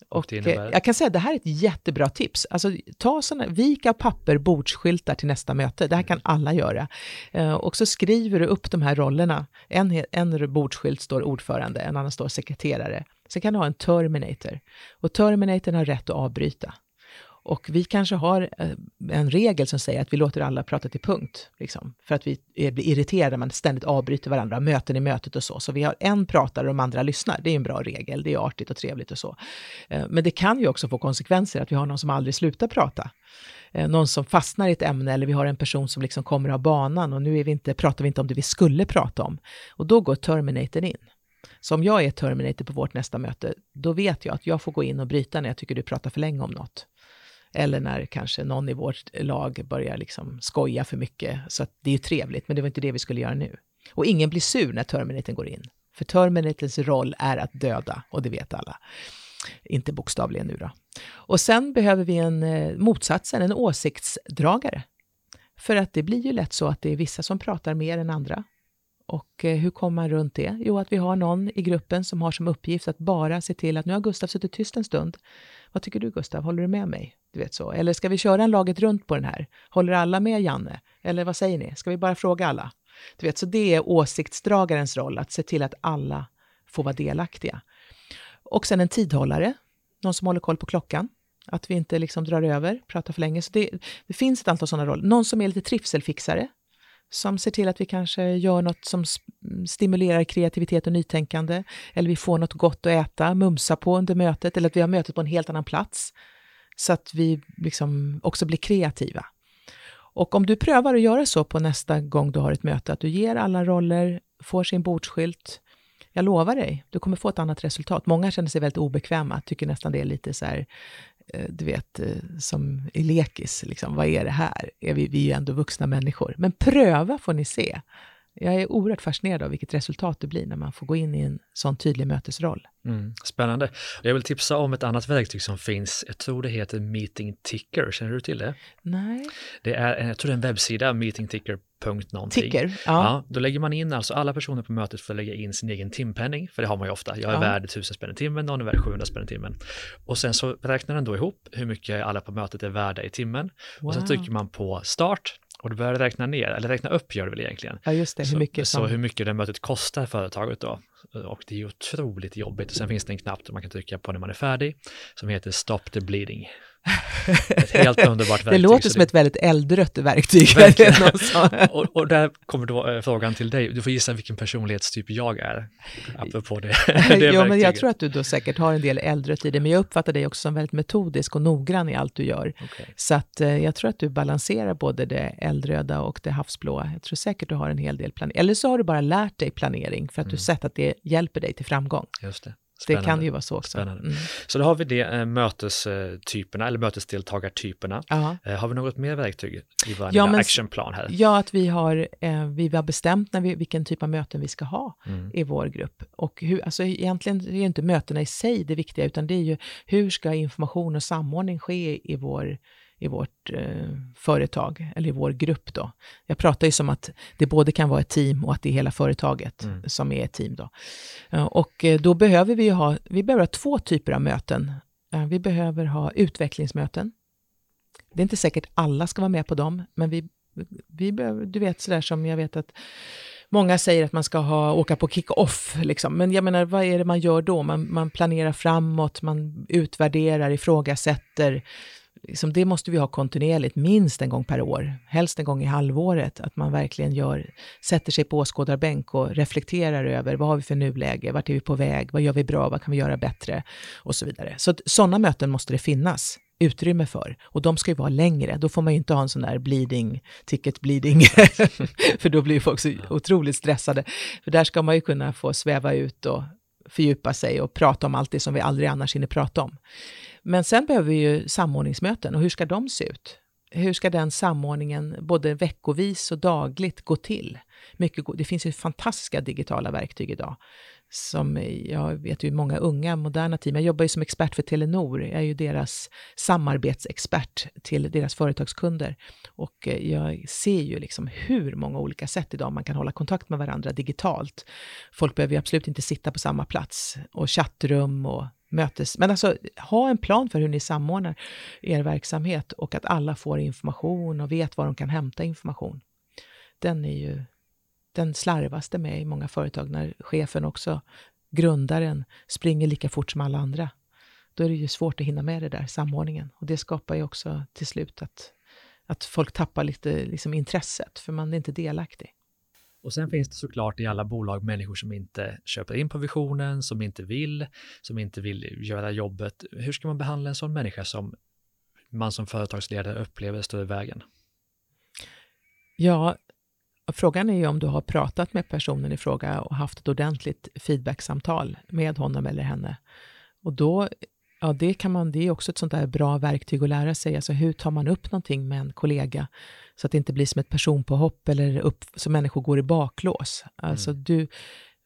och eh, jag kan säga att det här är ett jättebra tips. Alltså, ta såna, vika papper, bordsskyltar till nästa möte. Det här kan alla göra. Eh, och så skriver du upp de här rollerna. En, en bordsskylt står ordförande, en annan står sekreterare. Sen kan du ha en terminator. Och terminatorn har rätt att avbryta. Och vi kanske har eh, en regel som säger att vi låter alla prata till punkt, liksom, för att vi blir irriterade, man ständigt avbryter varandra, möten i mötet och så. Så vi har en pratare och de andra lyssnar. Det är en bra regel, det är artigt och trevligt och så. Eh, men det kan ju också få konsekvenser att vi har någon som aldrig slutar prata. Eh, någon som fastnar i ett ämne eller vi har en person som liksom kommer av banan och nu är vi inte, pratar vi inte om det vi skulle prata om. Och då går terminatorn in. Så om jag är terminator på vårt nästa möte, då vet jag att jag får gå in och bryta när jag tycker du pratar för länge om något. Eller när kanske någon i vårt lag börjar liksom skoja för mycket. Så det är ju trevligt, men det var inte det vi skulle göra nu. Och ingen blir sur när Terminatorn går in. För Terminators roll är att döda, och det vet alla. Inte bokstavligen nu då. Och sen behöver vi en eh, motsatsen, en åsiktsdragare. För att det blir ju lätt så att det är vissa som pratar mer än andra. Och eh, hur kommer man runt det? Jo, att vi har någon i gruppen som har som uppgift att bara se till att nu har Gustav suttit tyst en stund. Vad tycker du Gustav? Håller du med mig? Du vet så. Eller ska vi köra en laget runt på den här? Håller alla med Janne? Eller vad säger ni? Ska vi bara fråga alla? Du vet, så det är åsiktsdragarens roll, att se till att alla får vara delaktiga. Och sen en tidhållare, någon som håller koll på klockan. Att vi inte liksom drar över, pratar för länge. Så det, det finns ett antal sådana roller. Någon som är lite trivselfixare, som ser till att vi kanske gör något som stimulerar kreativitet och nytänkande, eller vi får något gott att äta, mumsa på under mötet, eller att vi har mötet på en helt annan plats, så att vi liksom också blir kreativa. Och om du prövar att göra så på nästa gång du har ett möte, att du ger alla roller, får sin bordsskylt, jag lovar dig, du kommer få ett annat resultat. Många känner sig väldigt obekväma, tycker nästan det är lite så här, eh, du vet, eh, som i lekis, liksom, vad är det här? Är vi, vi är ju ändå vuxna människor. Men pröva får ni se. Jag är oerhört fascinerad av vilket resultat det blir när man får gå in i en sån tydlig mötesroll. Mm, spännande. Jag vill tipsa om ett annat verktyg som finns. Jag tror det heter Meeting Ticker. Känner du till det? Nej. Det är, jag tror det är en webbsida, meetingticker.någonting. Ticker, ja. ja. Då lägger man in, alltså alla personer på mötet får lägga in sin egen timpenning, för det har man ju ofta. Jag är ja. värd 1000 spänn i timmen, någon är värd 700 spänn i timmen. Och sen så räknar den då ihop hur mycket alla på mötet är värda i timmen. Wow. Och sen trycker man på start Och du börjar räkna ner, eller räkna upp gör du väl egentligen. Ja, just det. Hur mycket så, som... så hur mycket det mötet kostar företaget då. Och det är otroligt jobbigt. Och sen finns det en knapp som man kan trycka på när man är färdig, som heter Stop the bleeding. Ett helt underbart verktyg. Det låter som ett väldigt eldrött verktyg. [laughs] och, och, där kommer då äh, frågan till dig. Du får gissa vilken personlighetstyp jag är, apropå det. [laughs] det [laughs] jo, men jag tror att du då säkert har en del eldrött i det, men jag uppfattar dig också som väldigt metodisk och noggrann i allt du gör. Okay. Så att eh, jag tror att du balanserar både det eldröda och det havsblåa. Jag tror säkert du har en hel del planering. Eller så har du bara lärt dig planering för att mm. du sett att det hjälper dig till framgång. Just det. Spännande. Det kan ju vara så också. Mm. Så då har vi det, äh, mötestyperna eller mötesdeltagartyperna. Äh, har vi något mer verktyg i vår ja, actionplan här? Ja, att vi har, äh, vi har bestämt när vi, vilken typ av möten vi ska ha mm. i vår grupp. Och hur, alltså egentligen är det inte mötena i sig det viktiga, utan det är ju hur ska information och samordning ske i vår i vårt eh, företag, eller i vår grupp då. Jag pratar ju som att det både kan vara ett team och att det är hela företaget mm. som är ett team då. Eh, och eh, då behöver vi ha, vi behöver ha två typer av möten. Eh, vi behöver ha utvecklingsmöten. Det är inte säkert alla ska vara med på dem, men vi, vi behöver, du vet sådär som jag vet att Många säger att man ska ha, åka på kick-off, liksom. men jag menar, vad är det man gör då? Man, man planerar framåt, man utvärderar, ifrågasätter, liksom, det måste vi ha kontinuerligt, minst en gång per år, helst en gång i halvåret, att man verkligen gör, sätter sig på åskådarbänk och reflekterar över vad har vi för nuläge, vart är vi på väg, vad gör vi bra, vad kan vi göra bättre och så vidare. Så sådana möten måste det finnas utrymme för. Och de ska ju vara längre. Då får man ju inte ha en sån där bleeding, ticket bleeding, [laughs] för då blir folk så otroligt stressade. För där ska man ju kunna få sväva ut och fördjupa sig och prata om allt det som vi aldrig annars hinner prata om. Men sen behöver vi ju samordningsmöten och hur ska de se ut? Hur ska den samordningen både veckovis och dagligt gå till? Mycket, det finns ju fantastiska digitala verktyg idag. Som jag vet ju många unga moderna team, jag jobbar ju som expert för Telenor, jag är ju deras samarbetsexpert till deras företagskunder. Och eh, jag ser ju liksom hur många olika sätt idag man kan hålla kontakt med varandra digitalt. Folk behöver ju absolut inte sitta på samma plats och chattrum och mötes... Men alltså, ha en plan för hur ni samordnar er verksamhet och att alla får information och vet var de kan hämta information. Den är ju den slarvas det med i många företag när chefen också, grundaren, springer lika fort som alla andra. Då är det ju svårt att hinna med det där, samordningen. Och det skapar ju också till slut att, att folk tappar lite liksom, intresset, för man är inte delaktig. Och sen finns det såklart i alla bolag människor som inte köper in på visionen, som inte vill, som inte vill göra jobbet. Hur ska man behandla en sån människa som man som företagsledare upplever står i vägen? Ja, frågan är ju om du har pratat med personen i fråga och haft ett ordentligt feedbacksamtal med honom eller henne. Och då, ja det kan man, det är också ett sånt där bra verktyg att lära sig. Alltså hur tar man upp någonting med en kollega så att det inte blir som ett personpåhopp eller upp, så människor går i baklås. Alltså mm. du,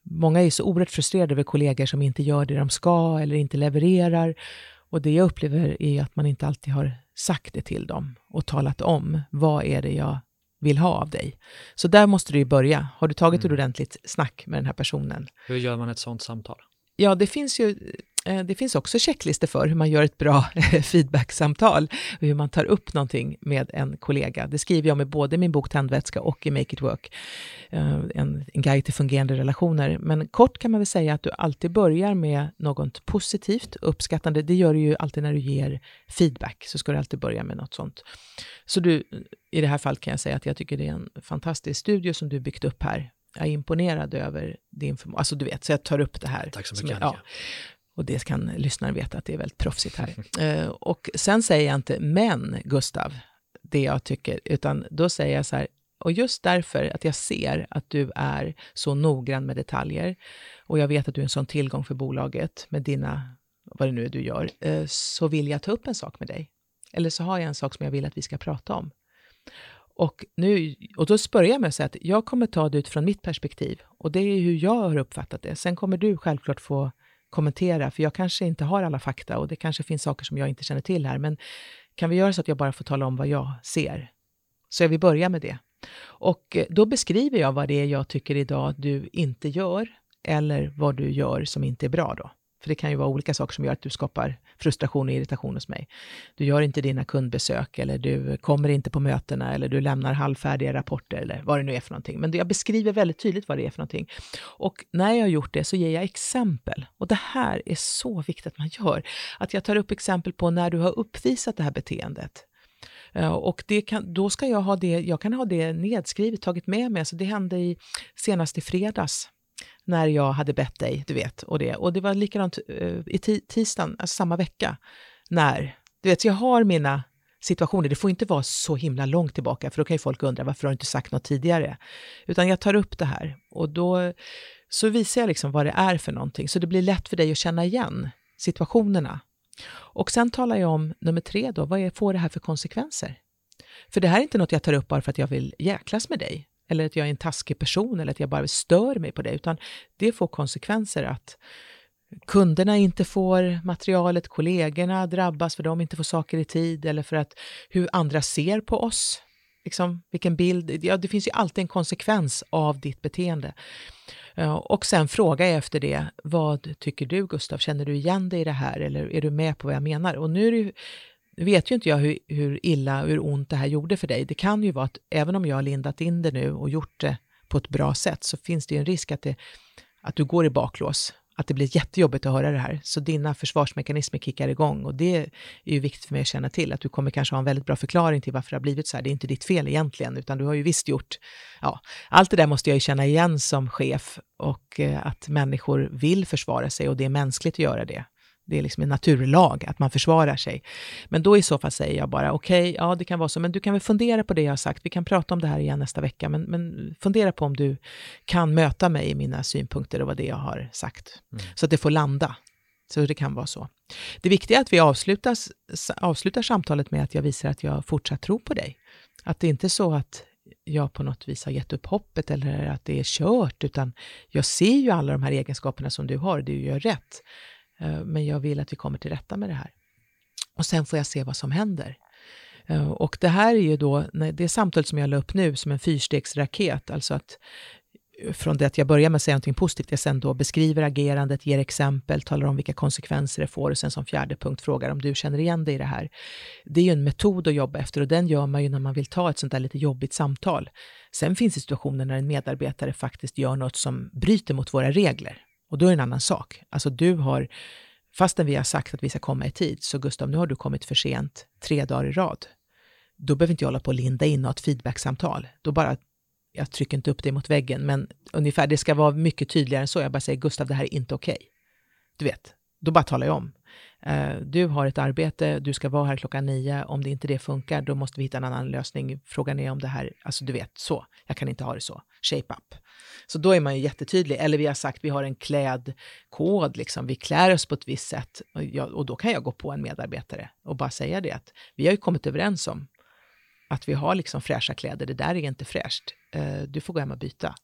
många är så oerhört frustrerade över kollegor som inte gör det de ska eller inte levererar. Och det jag upplever är att man inte alltid har sagt det till dem och talat om vad är det jag vill ha av dig. Så där måste du ju börja. Har du tagit mm. ett ordentligt snack med den här personen? Hur gör man ett sånt samtal? Ja, det finns ju det finns också checklistor för hur man gör ett bra feedbacksamtal och hur man tar upp någonting med en kollega. Det skriver jag med både min bok Tändvätska och i Make it work, eh, en, en guide till fungerande relationer. Men kort kan man väl säga att du alltid börjar med något positivt, uppskattande. Det gör du ju alltid när du ger feedback, så ska du alltid börja med något sånt. Så du, i det här fallet kan jag säga att jag tycker det är en fantastisk studio som du byggt upp här jag är imponerad över din förmåga. Alltså du vet, så jag tar upp det här. Tack så mycket. Som, ja. Och det kan lyssnaren veta att det är väldigt proffsigt här. [laughs] Eh, och sen säger jag inte men, Gustav, det jag tycker, utan då säger jag så här, och just därför att jag ser att du är så noggrann med detaljer och jag vet att du är en sån tillgång för bolaget med dina, vad det nu är du gör, eh, så vill jag ta upp en sak med dig. Eller så har jag en sak som jag vill att vi ska prata om. Och, nu, och då börjar jag med att säga att jag kommer ta det utifrån mitt perspektiv och det är hur jag har uppfattat det. Sen kommer du självklart få kommentera, för jag kanske inte har alla fakta och det kanske finns saker som jag inte känner till här, men kan vi göra så att jag bara får tala om vad jag ser? Så jag vill börja med det. Och eh, då beskriver jag vad det är jag tycker idag du inte gör, eller vad du gör som inte är bra då. För det kan ju vara olika saker som gör att du skapar frustration och irritation hos mig. Du gör inte dina kundbesök eller du kommer inte på mötena eller du lämnar halvfärdiga rapporter eller vad det nu är för någonting. Men jag beskriver väldigt tydligt vad det är för någonting. Och när jag har gjort det så ger jag exempel. Och det här är så viktigt att man gör. Att jag tar upp exempel på när du har uppvisat det här beteendet. Eh, och det kan, då ska jag ha det, jag kan ha det nedskrivet, tagit med mig. Så det hände i, senast i fredags när jag hade bett dig, du vet. Och det, och det var likadant uh, i tisdagen, alltså samma vecka, när, du vet, så jag har mina situationer. Det får inte vara så himla långt tillbaka, för då kan ju folk undra varför har du inte sagt något tidigare? Utan jag tar upp det här och då så visar jag liksom vad det är för någonting, så det blir lätt för dig att känna igen situationerna. Och sen talar jag om nummer tre då, vad är, får det här för konsekvenser? För det här är inte något jag tar upp bara för att jag vill jäklas med dig, eller att jag är en taskig person eller att jag bara stör mig på det, utan det får konsekvenser att kunderna inte får materialet, kollegorna drabbas för de inte får saker i tid eller för att hur andra ser på oss. Liksom, vilken bild, ja, det finns ju alltid en konsekvens av ditt beteende. Eh, och sen frågar jag efter det, vad tycker du Gustav, känner du igen dig i det här eller är du med på vad jag menar? Och nu är det ju, nu vet ju inte jag hur, hur illa, hur ont det här gjorde för dig. Det kan ju vara att även om jag har lindat in det nu och gjort det på ett bra sätt så finns det ju en risk att, det, att du går i baklås att det blir jättejobbigt att höra det här. Så dina försvarsmekanismer kickar igång och det är ju viktigt för mig att känna till, att du kommer kanske ha en väldigt bra förklaring till varför det har blivit så här. Det är inte ditt fel egentligen, utan du har ju visst gjort, ja, allt det där måste jag ju känna igen som chef och eh, att människor vill försvara sig och det är mänskligt att göra det. Det är liksom en naturlag att man försvarar sig. Men då i så fall säger jag bara, okej, okay, ja det kan vara så, men du kan väl fundera på det jag har sagt. Vi kan prata om det här igen nästa vecka, men, men fundera på om du kan möta mig i mina synpunkter och vad det jag har sagt. Mm. Så att det får landa. Så det kan vara så. Det viktiga är att vi avslutar, avslutar samtalet med att jag visar att jag fortsatt tror på dig. Att det inte är så att jag på något vis har gett upp hoppet eller att det är kört, utan jag ser ju alla de här egenskaperna som du har, du gör rätt. Eh, men jag vill att vi kommer till rätta med det här. Och sen får jag se vad som händer. Eh, och det här är ju då, det samtalet som jag la upp nu som en fyrstegsraket, alltså att eh, från det att jag börjar med att säga någonting positivt, jag sen då beskriver agerandet, ger exempel, talar om vilka konsekvenser det får och sen som fjärde punkt frågar om du känner igen dig i det här. Det är ju en metod att jobba efter och den gör man ju när man vill ta ett sånt där lite jobbigt samtal. Sen finns det situationer när en medarbetare faktiskt gör något som bryter mot våra regler. Och då är det en annan sak. Alltså du har, fastän vi har sagt att vi ska komma i tid, så Gustav, nu har du kommit för sent tre dagar i rad. Då behöver inte jag hålla på och linda in något feedbacksamtal. Då bara, jag trycker inte upp dig mot väggen, men ungefär, det ska vara mycket tydligare än så. Jag bara säger, Gustav, det här är inte okej. Okay. Du vet, då bara talar jag om. Eh, du har ett arbete, du ska vara här klockan nio. Om det inte det funkar, då måste vi hitta en annan lösning. Frågan är om det här, alltså du vet, så. Jag kan inte ha det så. Shape up. Så då är man ju jättetydlig. Eller vi har sagt vi har en klädkod, liksom. vi klär oss på ett visst sätt. Och, jag, och då kan jag gå på en medarbetare och bara säga det att vi har ju kommit överens om att vi har liksom fräscha kläder, det där är inte fräscht. Eh, du får gå hem och byta.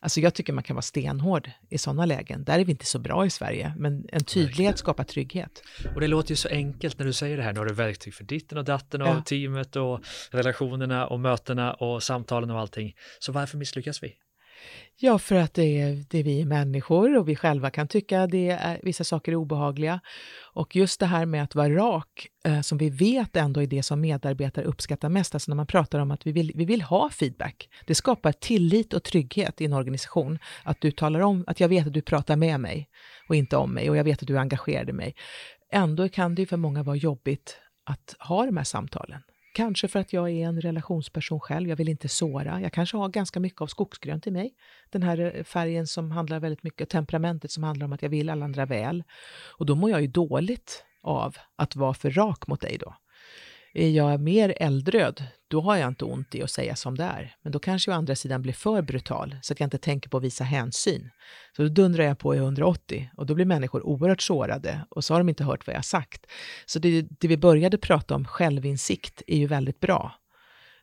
Alltså jag tycker man kan vara stenhård i sådana lägen. Där är vi inte så bra i Sverige, men en tydlighet skapar trygghet. Och det låter ju så enkelt när du säger det här. Nu har du verktyg för ditten och datten och ja. teamet och relationerna och mötena och samtalen och allting. Så varför misslyckas vi? Ja, för att det är, det är vi människor och vi själva kan tycka att vissa saker är obehagliga. Och just det här med att vara rak, eh, som vi vet ändå är det som medarbetare uppskattar mest, alltså när man pratar om att vi vill, vi vill ha feedback. Det skapar tillit och trygghet i en organisation, att du talar om att jag vet att du pratar med mig och inte om mig och jag vet att du engagerade mig. Ändå kan det ju för många vara jobbigt att ha de här samtalen. Kanske för att jag är en relationsperson själv, jag vill inte såra. Jag kanske har ganska mycket av skogsgrönt i mig. Den här eh, färgen som handlar väldigt mycket, temperamentet som handlar om att jag vill alla andra väl. Och då mår jag ju dåligt av att vara för rak mot dig då. Är jag mer eldröd, då har jag inte ont i att säga som det är. Men då kanske jag å andra sidan blir för brutal, så att jag inte tänker på att visa hänsyn. Så då dundrar jag på i 180 och då blir människor oerhört sårade och så har de inte hört vad jag sagt. Så det, det vi började prata om, självinsikt, är ju väldigt bra.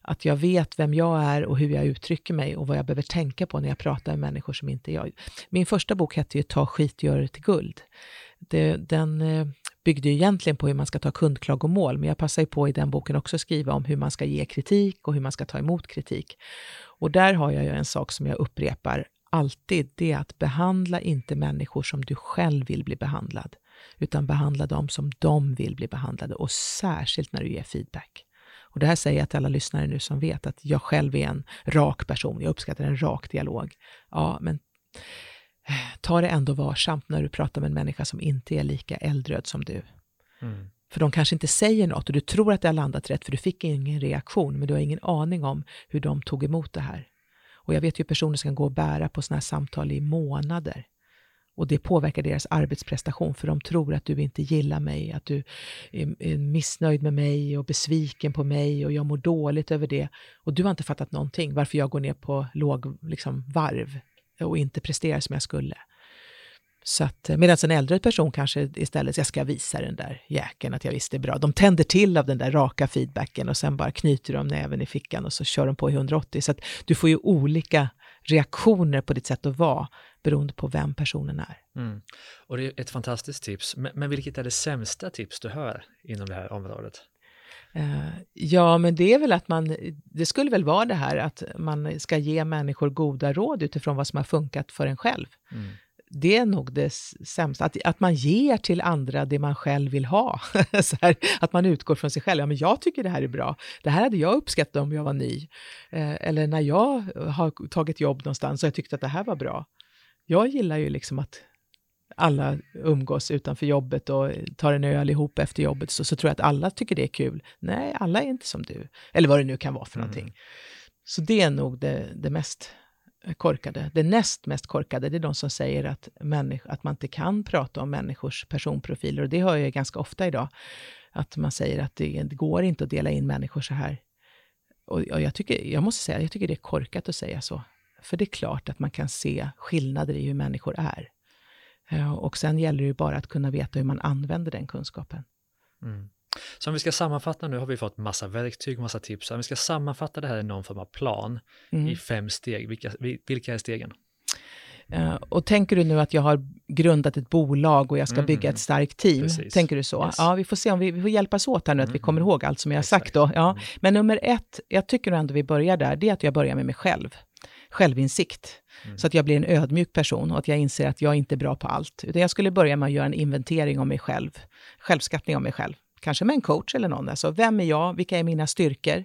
Att jag vet vem jag är och hur jag uttrycker mig och vad jag behöver tänka på när jag pratar med människor som inte är jag. Min första bok hette ju Ta skit gör det till guld. Det, den eh, byggde ju egentligen på hur man ska ta kundklagomål, men jag passar ju på i den boken också att skriva om hur man ska ge kritik och hur man ska ta emot kritik. Och där har jag ju en sak som jag upprepar alltid, det är att behandla inte människor som du själv vill bli behandlad, utan behandla dem som de vill bli behandlade och särskilt när du ger feedback. Och det här säger jag till alla lyssnare nu som vet att jag själv är en rak person. Jag uppskattar en rak dialog. Ja, men ta det ändå varsamt när du pratar med en människa som inte är lika eldröd som du. Mm. För de kanske inte säger något och du tror att det har landat rätt för du fick ingen reaktion, men du har ingen aning om hur de tog emot det här. Och jag vet ju personer som kan gå och bära på sådana här samtal i månader. Och det påverkar deras arbetsprestation, för de tror att du inte gillar mig, att du är missnöjd med mig och besviken på mig och jag mår dåligt över det. Och du har inte fattat någonting, varför jag går ner på låg liksom, varv och inte presterar som jag skulle. Så att, eh, medan en äldre person kanske istället, jag ska visa den där jäkeln att jag visst är bra. De tänder till av den där raka feedbacken och sen bara knyter de näven i fickan och så kör de på i 180. Så att du får ju olika reaktioner på ditt sätt att vara beroende på vem personen är. Mm. Och det är ett fantastiskt tips. Men, men vilket är det sämsta tips du hör inom det här området? Uh, ja, men det är väl att man, det skulle väl vara det här att man ska ge människor goda råd utifrån vad som har funkat för en själv. Mm det är nog det sämsta, att, att man ger till andra det man själv vill ha. [laughs] här, att man utgår från sig själv. Ja, men jag tycker det här är bra. Det här hade jag uppskattat om jag var ny. Eh, eller när jag har tagit jobb någonstans och jag tyckte att det här var bra. Jag gillar ju liksom att alla umgås utanför jobbet och tar en öl ihop efter jobbet, så, så tror jag att alla tycker det är kul. Nej, alla är inte som du. Eller vad det nu kan vara för mm. någonting. Så det är nog det, det mest korkade. Det näst mest korkade, det är de som säger att, att man inte kan prata om människors personprofiler. Och det hör jag ganska ofta idag. Att man säger att det, det går inte att dela in människor så här. Och, och jag, tycker, jag måste säga, jag tycker det är korkat att säga så. För det är klart att man kan se skillnader i hur människor är. Eh, och sen gäller det ju bara att kunna veta hur man använder den kunskapen. Mm. Så om vi ska sammanfatta, nu har vi fått massa verktyg, massa tips. Om vi ska sammanfatta det här i någon form av plan mm. i fem steg, vilka, vilka är stegen? Uh, och tänker du nu att jag har grundat ett bolag och jag ska mm, bygga ett starkt team? Precis. Tänker du så? Yes. Ja, vi får se om vi, vi får hjälpas åt här nu, att vi kommer ihåg allt som jag har sagt då. Ja. Mm. Men nummer ett, jag tycker ändå vi börjar där, det är att jag börjar med mig själv. Självinsikt. Mm. Så att jag blir en ödmjuk person och att jag inser att jag inte är bra på allt. Utan jag skulle börja med att göra en inventering om mig själv. Självskattning om mig själv kanske med en coach eller någon. Alltså, vem är jag? Vilka är mina styrkor?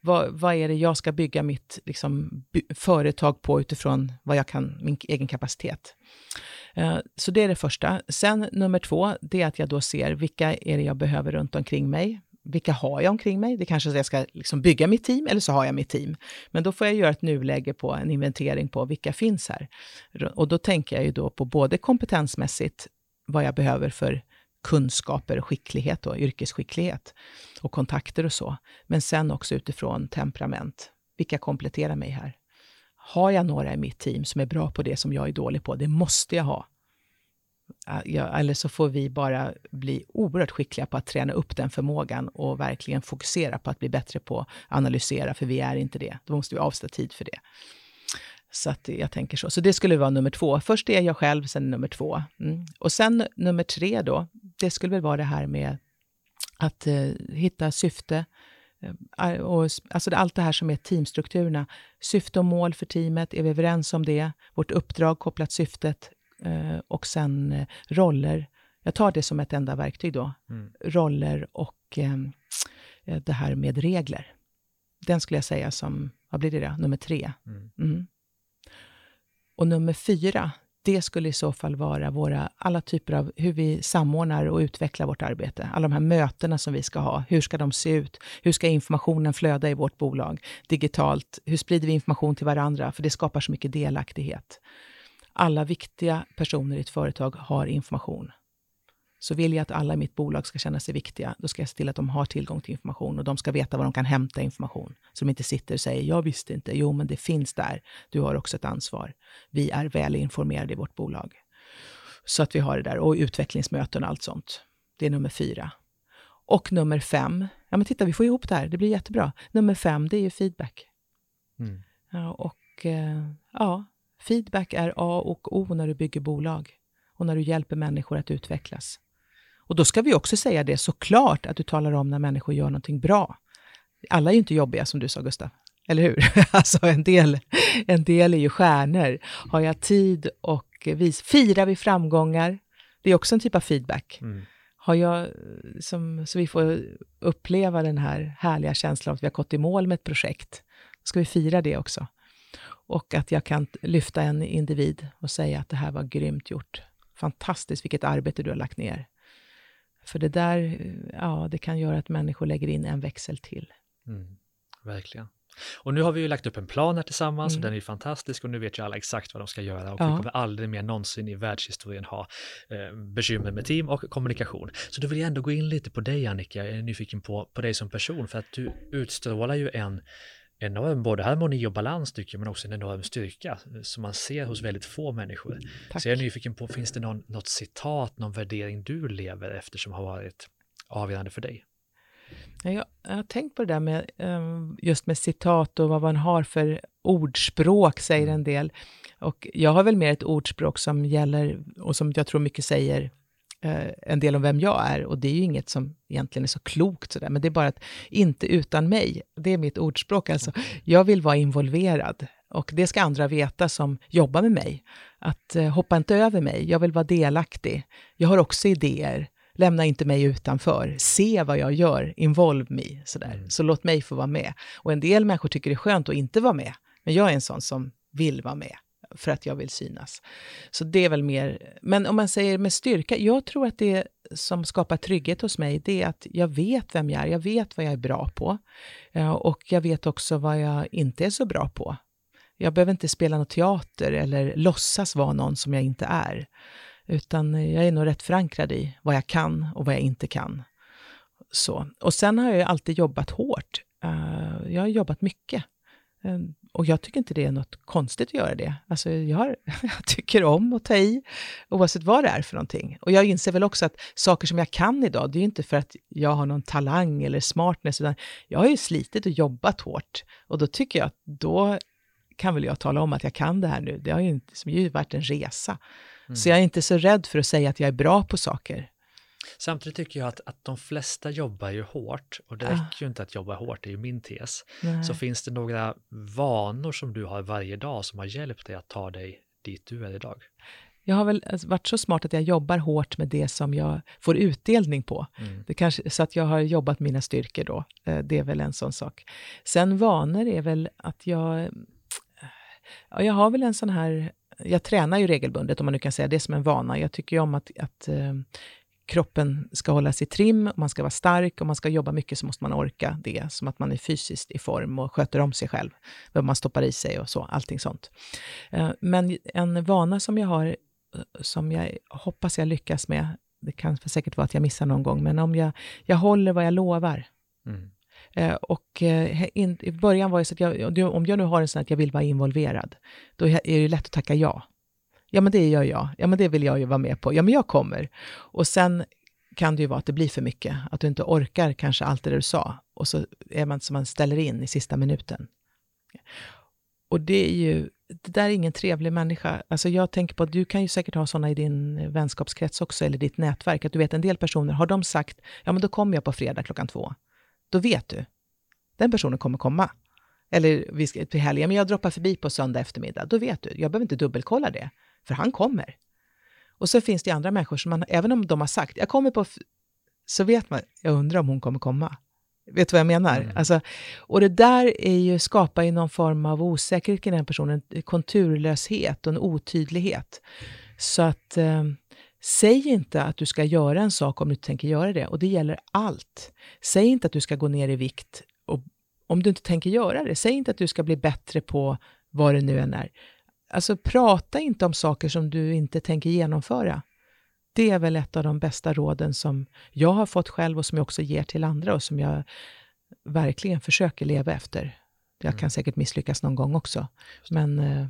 Vad, vad är det jag ska bygga mitt liksom, företag på utifrån vad jag kan, min egen kapacitet? Uh, så det är det första. Sen nummer två, det är att jag då ser vilka är det jag behöver runt omkring mig? Vilka har jag omkring mig? Det kanske är att jag ska liksom bygga mitt team, eller så har jag mitt team. Men då får jag göra ett nuläge på en inventering på vilka finns här. Och då tänker jag ju då på både kompetensmässigt, vad jag behöver för kunskaper och skicklighet och yrkesskicklighet och kontakter och så. Men sen också utifrån temperament. Vilka kompletterar mig här? Har jag några i mitt team som är bra på det som jag är dålig på? Det måste jag ha. Ja, eller så får vi bara bli oerhört skickliga på att träna upp den förmågan och verkligen fokusera på att bli bättre på att analysera, för vi är inte det. Då måste vi avsätta tid för det. Så att jag tänker så. Så det skulle vara nummer två. Först är jag själv, sen nummer två. Mm. Och sen nummer tre då, det skulle väl vara det här med att eh, hitta syfte. Eh, och, alltså allt det här som är teamstrukturerna. Syfte och mål för teamet, är vi överens om det? Vårt uppdrag kopplat syftet och sen eh, roller. Jag tar det som ett enda verktyg då. Mm. Roller och eh, eh, det här med regler. Den skulle jag säga som, vad blir det då? Nummer tre. Mm. Mm. Och nummer fyra, det skulle i så fall vara våra, alla typer av hur vi samordnar och utvecklar vårt arbete. Alla de här mötena som vi ska ha. Hur ska de se ut? Hur ska informationen flöda i vårt bolag digitalt? Hur sprider vi information till varandra? För det skapar så mycket delaktighet. Alla viktiga personer i ett företag har information. Så vill jag att alla i mitt bolag ska känna sig viktiga, då ska jag se till att de har tillgång till information och de ska veta var de kan hämta information. Så de inte sitter och säger, jag visste inte, jo men det finns där, du har också ett ansvar. Vi är väl informerade i vårt bolag. Så att vi har det där, och utvecklingsmöten och allt sånt. Det är nummer fyra. Och nummer fem, ja men titta vi får ihop det här, det blir jättebra. Nummer fem, det är ju feedback. Mm. Ja, och eh, ja, feedback är A och O när du bygger bolag och när du hjälper människor att utvecklas. Och då ska vi också säga det såklart, att du talar om när människor gör någonting bra. Alla är ju inte jobbiga, som du sa Gustav. eller hur? [laughs] alltså en del, en del är ju stjärnor. Har jag tid och vis, firar vi framgångar? Det är också en typ av feedback. Mm. Har jag, som, så vi får uppleva den här härliga känslan av att vi har gått i mål med ett projekt. Då ska vi fira det också. Och att jag kan lyfta en individ och säga att det här var grymt gjort. Fantastiskt vilket arbete du har lagt ner. För det där, ja, det kan göra att människor lägger in en växel till. Mm, verkligen. Och nu har vi ju lagt upp en plan här tillsammans mm. och den är ju fantastisk och nu vet ju alla exakt vad de ska göra och ja. vi kommer aldrig mer någonsin i världshistorien ha eh, bekymmer med team och kommunikation. Så då vill jag ändå gå in lite på dig Annika, jag är nyfiken på, på dig som person för att du utstrålar ju en enorm både harmoni och balans tycker jag, men också en enorm styrka som man ser hos väldigt få människor. Tack. Så jag är nyfiken på, finns det någon, något citat, någon värdering du lever efter som har varit avgörande för dig? Jag, jag har tänkt på det där med ehm, just med citat och vad man har för ordspråk, säger mm. en del. Och jag har väl mer ett ordspråk som gäller, och som jag tror mycket säger eh, en del om vem jag är. Och det är ju inget som egentligen är så klokt sådär, men det är bara att inte utan mig. Det är mitt ordspråk. Alltså, jag vill vara involverad. Och det ska andra veta som jobbar med mig. Att eh, hoppa inte över mig, jag vill vara delaktig. Jag har också idéer. Lämna inte mig utanför. Se vad jag gör, involve me. Sådär. Mm. Så låt mig få vara med. Och en del människor tycker det är skönt att inte vara med. Men jag är en sån som vill vara med för att jag vill synas. Så det är väl mer, men om man säger med styrka, jag tror att det som skapar trygghet hos mig, det är att jag vet vem jag är, jag vet vad jag är bra på. Eh, och jag vet också vad jag inte är så bra på. Jag behöver inte spela något teater eller låtsas vara någon som jag inte är. Utan jag är nog rätt förankrad i vad jag kan och vad jag inte kan. Så. Och sen har jag alltid jobbat hårt. Eh, jag har jobbat mycket. Uh, och jag tycker inte det är något konstigt att göra det. Alltså jag, [laughs] jag tycker om att ta i, oavsett vad det är för någonting. Och jag inser väl också att saker som jag kan idag, det är ju inte för att jag har någon talang eller smartness, utan jag har ju slitit och jobbat hårt. Och då tycker jag att då kan väl jag tala om att jag kan det här nu. Det har ju, inte, har ju varit en resa. Mm. Så jag är inte så rädd för att säga att jag är bra på saker. Samtidigt tycker jag att, att de flesta jobbar ju hårt och det ah. räcker ju inte att jobba hårt, det är ju min tes. Nej. Så finns det några vanor som du har varje dag som har hjälpt dig att ta dig dit du är idag? Jag har väl alltså varit så smart att jag jobbar hårt med det som jag får utdelning på. Mm. Det kanske, så att jag har jobbat mina styrkor då. Eh, det är väl en sån sak. Sen vanor är väl att jag... Ja, jag har väl en sån här jag tränar ju regelbundet, om man nu kan säga det som en vana. Jag tycker ju om att, att eh, kroppen ska hållas i trim, man ska vara stark och man ska jobba mycket så måste man orka det, som att man är fysiskt i form och sköter om sig själv, vad man stoppar i sig och så, allting sånt. Eh, men en vana som jag har, eh, som jag hoppas jag lyckas med, det kan säkert vara att jag missar någon gång, men om jag, jag håller vad jag lovar. Mm. Eh, och in, i början var det så att jag, om jag nu har en sån att jag vill vara involverad, då är det lätt att tacka ja. Ja, men det gör jag. Ja, men det vill jag ju vara med på. Ja, men jag kommer. Och sen kan det ju vara att det blir för mycket, att du inte orkar kanske allt det du sa. Och så är man som man ställer in i sista minuten. Och det är ju, det där är ingen trevlig människa. Alltså jag tänker på att du kan ju säkert ha sådana i din vänskapskrets också, eller ditt nätverk, att du vet en del personer, har de sagt, ja men då kommer jag på fredag klockan två, då vet du, den personen kommer komma. Eller vi ska till helgen, men jag droppar förbi på söndag eftermiddag, då vet du, jag behöver inte dubbelkolla det. För han kommer. Och så finns det andra människor som man, även om de har sagt, jag kommer på, så vet man, jag undrar om hon kommer komma. Vet du vad jag menar? Mm. Alltså, och det där är ju, skapar ju någon form av osäkerhet i den personen, en konturlöshet och en otydlighet. Så att, eh, säg inte att du ska göra en sak om du inte tänker göra det. Och det gäller allt. Säg inte att du ska gå ner i vikt och, om du inte tänker göra det. Säg inte att du ska bli bättre på vad det nu än är. Alltså prata inte om saker som du inte tänker genomföra. Det är väl ett av de bästa råden som jag har fått själv och som jag också ger till andra och som jag verkligen försöker leva efter. Jag kan mm. säkert misslyckas någon gång också, men eh,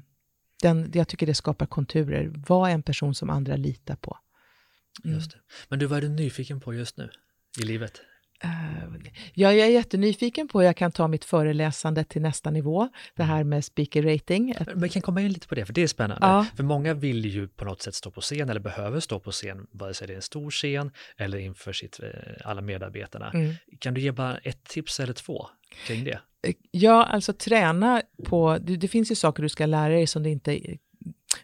den, jag tycker det skapar konturer. Var en person som andra litar på. Mm. Just det. Men du, vad är du nyfiken på just nu i livet? Uh, jag är jättenyfiken på hur jag kan ta mitt föreläsande till nästa nivå, det här med speaker rating. Vi kan komma in lite på det, för det är spännande. Ja. För många vill ju på något sätt stå på scen eller behöver stå på scen, vare sig det är en stor scen eller inför sitt, eh, alla medarbetarna. Mm. Kan du ge bara ett tips eller två kring det? Ja, alltså träna på... Det, det, finns ju saker du ska lära dig som det inte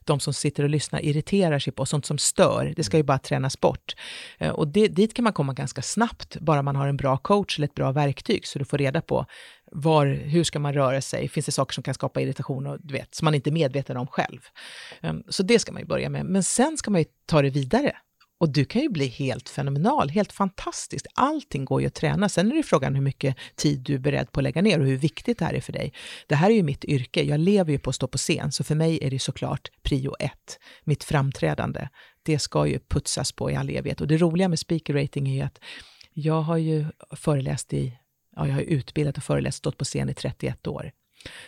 de som sitter och lyssnar irriterar sig på, sånt som stör. Det ska ju bara tränas bort. Eh, och det, dit kan man komma ganska snabbt, bara man har en bra coach eller ett bra verktyg, så du får reda på var, hur ska man röra sig, finns det saker som kan skapa irritation och du vet, som man inte är medveten om själv. Ehm, så det ska man ju börja med, men sen ska man ju ta det vidare. Och du kan ju bli helt fenomenal, helt fantastisk. Allting går ju att träna. Sen är det frågan hur mycket tid du är beredd på att lägga ner och hur viktigt det här är för dig. Det här är ju mitt yrke. Jag lever ju på att stå på scen, så för mig är det såklart prio ett. Mitt framträdande, det ska ju putsas på i all evighet. Och det roliga med speaker rating är ju att jag har ju föreläst i, ja, jag har utbildat och föreläst, stått på scen i 31 år.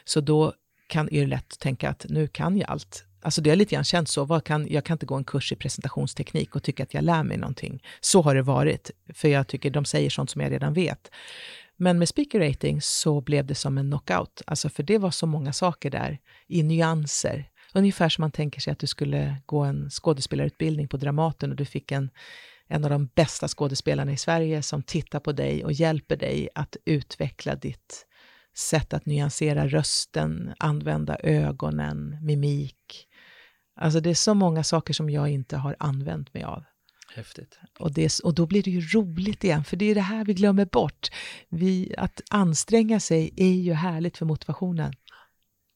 Så då kan, är det lätt att tänka att nu kan jag allt. Alltså det har lite grann känts så, vad kan, jag kan inte gå en kurs i presentationsteknik och tycka att jag lär mig någonting. Så har det varit, för jag tycker de säger sånt som jag redan vet. Men med speaker rating så blev det som en knockout, alltså för det var så många saker där i nyanser. Ungefär som man tänker sig att du skulle gå en skådespelarutbildning på Dramaten och du fick en, en av de bästa skådespelarna i Sverige som tittar på dig och hjälper dig att utveckla ditt sätt att nyansera rösten, använda ögonen, mimik, Alltså det är så många saker som jag inte har använt mig av. Häftigt. Och, det, och då blir det ju roligt igen, för det är det här vi glömmer bort. Vi, att anstränga sig är ju härligt för motivationen.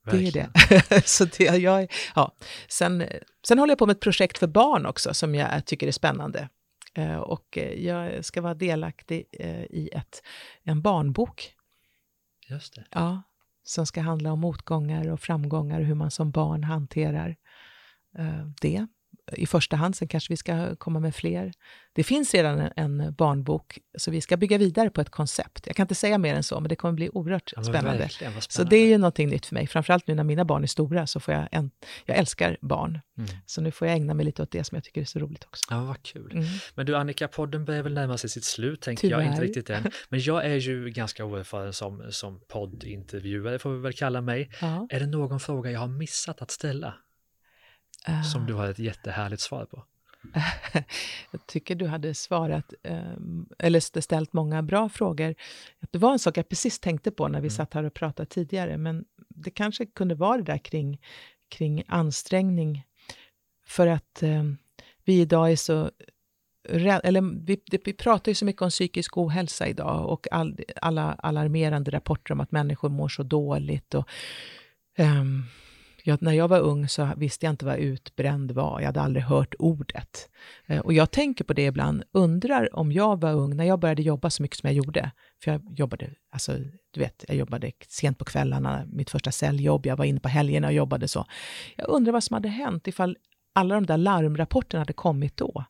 Verkligen. Det är det. [laughs] så det, jag, ja. sen, sen håller jag på med ett projekt för barn också som jag tycker är spännande. Eh, och eh, jag ska vara delaktig eh, i ett, en barnbok. Just det. Ja, som ska handla om motgångar och framgångar och hur man som barn hanterar Eh, det i första hand. Sen kanske vi ska komma med fler. Det finns redan en barnbok, så vi ska bygga vidare på ett koncept. Jag kan inte säga mer än så, men det kommer bli oerhört ja, spännande. spännande. Så det är ju någonting nytt för mig. Framförallt nu när mina barn är stora, så får jag en, jag älskar barn. Mm. Så nu får jag ägna mig lite åt det som jag tycker är så roligt också. Ja, vad kul. Mm. Men du Annika, podden börjar väl närma sig sitt slut, tänker Tyvärr. jag. Inte riktigt än. Men jag är ju ganska oerfaren som, som poddintervjuare, får vi väl kalla mig. Ja. Är det någon fråga jag har missat att ställa? Som du har ett jättehärligt svar på. [laughs] jag tycker du hade svarat, ehm, eller ställt många bra frågor. Det var en sak jag precis tänkte på när vi mm. satt här och pratade tidigare, men det kanske kunde vara det där kring, kring ansträngning. För att eh, vi idag är så eller vi, vi pratar ju så mycket om psykisk ohälsa idag och all, alla alarmerande rapporter om att människor mår så dåligt. Och, um, jag, när jag var ung så visste jag inte vad utbränd var. Jag hade aldrig hört ordet. Eh, och jag tänker på det ibland, undrar om jag var ung, när jag började jobba så mycket som jag gjorde, för jag jobbade, alltså du vet, jag jobbade sent på kvällarna, mitt första säljjobb, jag var inne på helgerna och jobbade så. Jag undrar vad som hade hänt ifall alla de där larmrapporterna hade kommit då.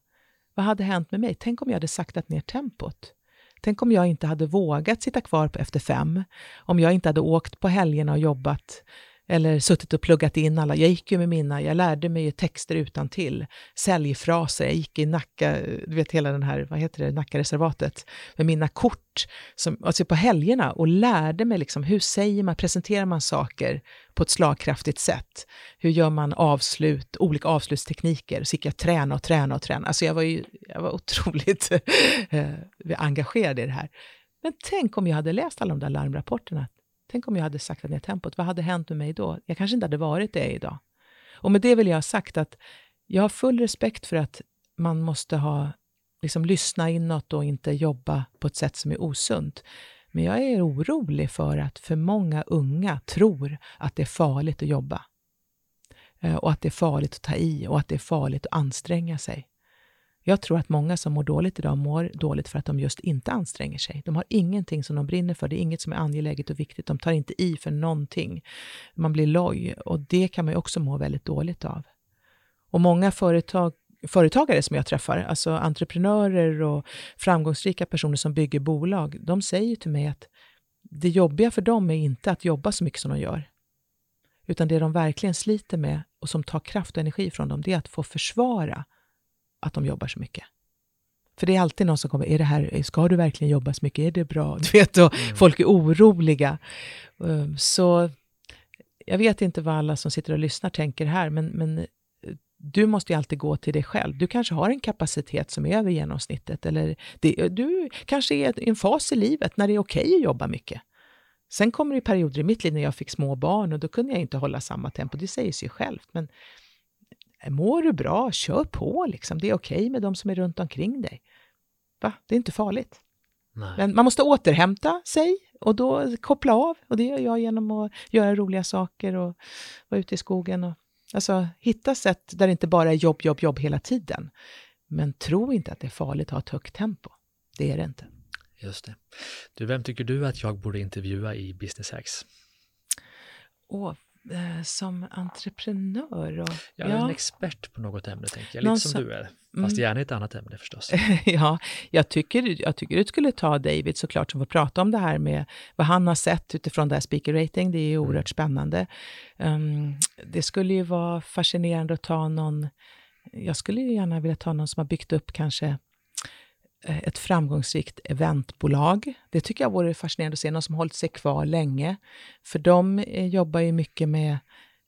Vad hade hänt med mig? Tänk om jag hade saktat ner tempot? Tänk om jag inte hade vågat sitta kvar efter fem? Om jag inte hade åkt på helgerna och jobbat eller suttit och pluggat in alla. Jag gick ju med mina, jag lärde mig ju texter utan till, säljfraser, jag gick i Nacka, du vet hela den här, vad heter det, Nackareservatet, med mina kort, som, alltså på helgerna och lärde mig liksom hur säger man, presenterar man saker på ett slagkraftigt sätt? Hur gör man avslut, olika avslutstekniker? Så gick jag träna och träna och träna. Alltså jag var ju, jag var otroligt [laughs] eh, engagerad i det här. Men tänk om jag hade läst alla de där larmrapporterna Tänk om jag hade saktat ner tempot, vad hade hänt med mig då? Jag kanske inte hade varit det idag. Och med det vill jag ha sagt att jag har full respekt för att man måste ha, liksom lyssna inåt och inte jobba på ett sätt som är osunt. Men jag är orolig för att för många unga tror att det är farligt att jobba. Eh, och att det är farligt att ta i och att det är farligt att anstränga sig. Jag tror att många som mår dåligt idag mår dåligt för att de just inte anstränger sig. De har ingenting som de brinner för, det är inget som är angeläget och viktigt. De tar inte i för någonting. Man blir loj och det kan man ju också må väldigt dåligt av. Och många företag, företagare som jag träffar, alltså entreprenörer och framgångsrika personer som bygger bolag, de säger till mig att det jobbiga för dem är inte att jobba så mycket som de gör, utan det de verkligen sliter med och som tar kraft och energi från dem, det är att få försvara att de jobbar så mycket. För det är alltid någon som kommer, är det här, ska du verkligen jobba så mycket, är det bra? [laughs] Du vet, och mm. folk är oroliga. Um, så jag vet inte vad alla som sitter och lyssnar tänker här, men, men eh, du måste ju alltid gå till dig själv. Du kanske har en kapacitet som är över genomsnittet, eller det, du kanske är i en fas i livet när det är okej okay att jobba mycket. Sen kommer det perioder i mitt liv när jag fick små barn och då kunde jag inte hålla samma tempo. Det säger sig självt. Men mår du bra, kör på liksom. Det är okej okay med de som är runt omkring dig. Va? Det är inte farligt. Nej. Men man måste återhämta sig och då koppla av. Och det gör jag genom att göra roliga saker och vara ute i skogen. Och, alltså hitta sätt där det inte bara är jobb, jobb, jobb hela tiden. Men tro inte att det är farligt att ha ett högt tempo. Det är det inte. Just det. Du, vem tycker du att jag borde intervjua i Business Hacks? Åh, som entreprenör? Och, ja, ja, en expert på något ämne, tänker jag. Lite som, som du är. Fast mm. gärna ett annat ämne förstås. [laughs] ja, jag tycker, jag tycker du skulle ta David såklart som får prata om det här med vad han har sett utifrån det här speaker rating. Det är ju mm. oerhört spännande. Um, det skulle ju vara fascinerande att ta någon, jag skulle ju gärna vilja ta någon som har byggt upp kanske Eh, Eh, ett framgångsrikt eventbolag. Det tycker jag vore fascinerande att se, någon som hållit sig kvar länge. För de eh, jobbar ju mycket med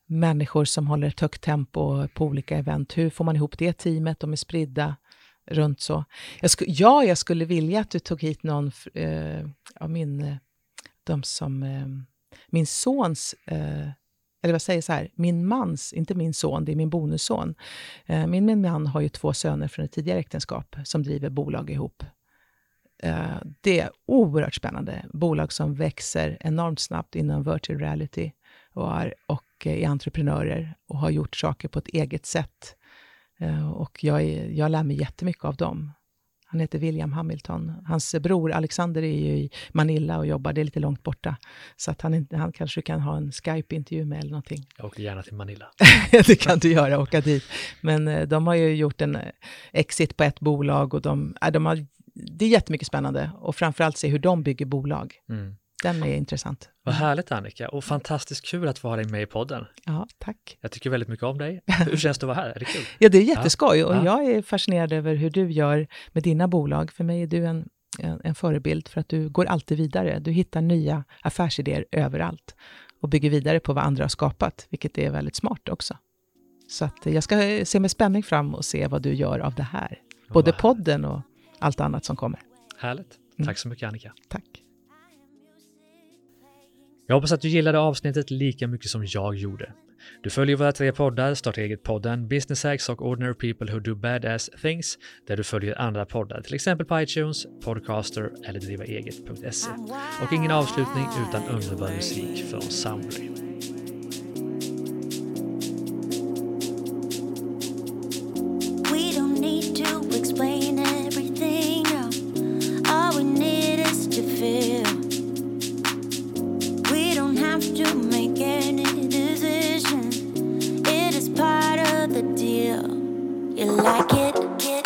människor som håller ett högt tempo på olika event. Hur får man ihop det teamet? De är spridda runt så. Jag sku, ja, jag skulle vilja att du tog hit någon eh, av min, eh, de som, eh, min sons eh, eller jag säger så här, min mans, inte min son, det är min bonusson. Eh, min, min man har ju två söner från ett tidigare äktenskap som driver bolag ihop. Eh, det är oerhört spännande. Bolag som växer enormt snabbt inom virtual reality och är, och är entreprenörer och har gjort saker på ett eget sätt. Eh, och jag, är, jag lär mig jättemycket av dem. Han heter William Hamilton. Hans bror Alexander är ju i Manila och jobbar, det är lite långt borta. Så att han, han kanske kan ha en Skype-intervju med eller någonting. Jag åker gärna till Manila. [laughs] det kan du göra, åka dit. Men eh, de har ju gjort en eh, exit på ett bolag och de, äh, de har, det är jättemycket spännande och framförallt se hur de bygger bolag. Mm. Den är intressant. Vad härligt Annika och fantastiskt kul att få ha dig med i podden. Ja, tack. Jag tycker väldigt mycket om dig. [laughs] Hur känns det att vara här? Är det kul? Ja, det är jätteskoj och ja. jag är fascinerad över hur du gör med dina bolag. För mig är du en, en, en förebild för att du går alltid vidare. Du hittar nya affärsidéer överallt och bygger vidare på vad andra har skapat, vilket är väldigt smart också. Så att jag ska se med spänning fram och se vad du gör av det här. Både podden och allt annat som kommer. Härligt. Mm. Tack så mycket Annika. Tack. Jag hoppas att du gillade avsnittet lika mycket som jag gjorde. Du följer våra tre poddar, Starta eget-podden, Business Hacks och Ordinary People Who Do Badass Things, där du följer andra poddar, till exempel på iTunes, Podcaster eller drivaeget.se. Och ingen avslutning utan underbar musik från Soundly. We don't need to explain it you like it?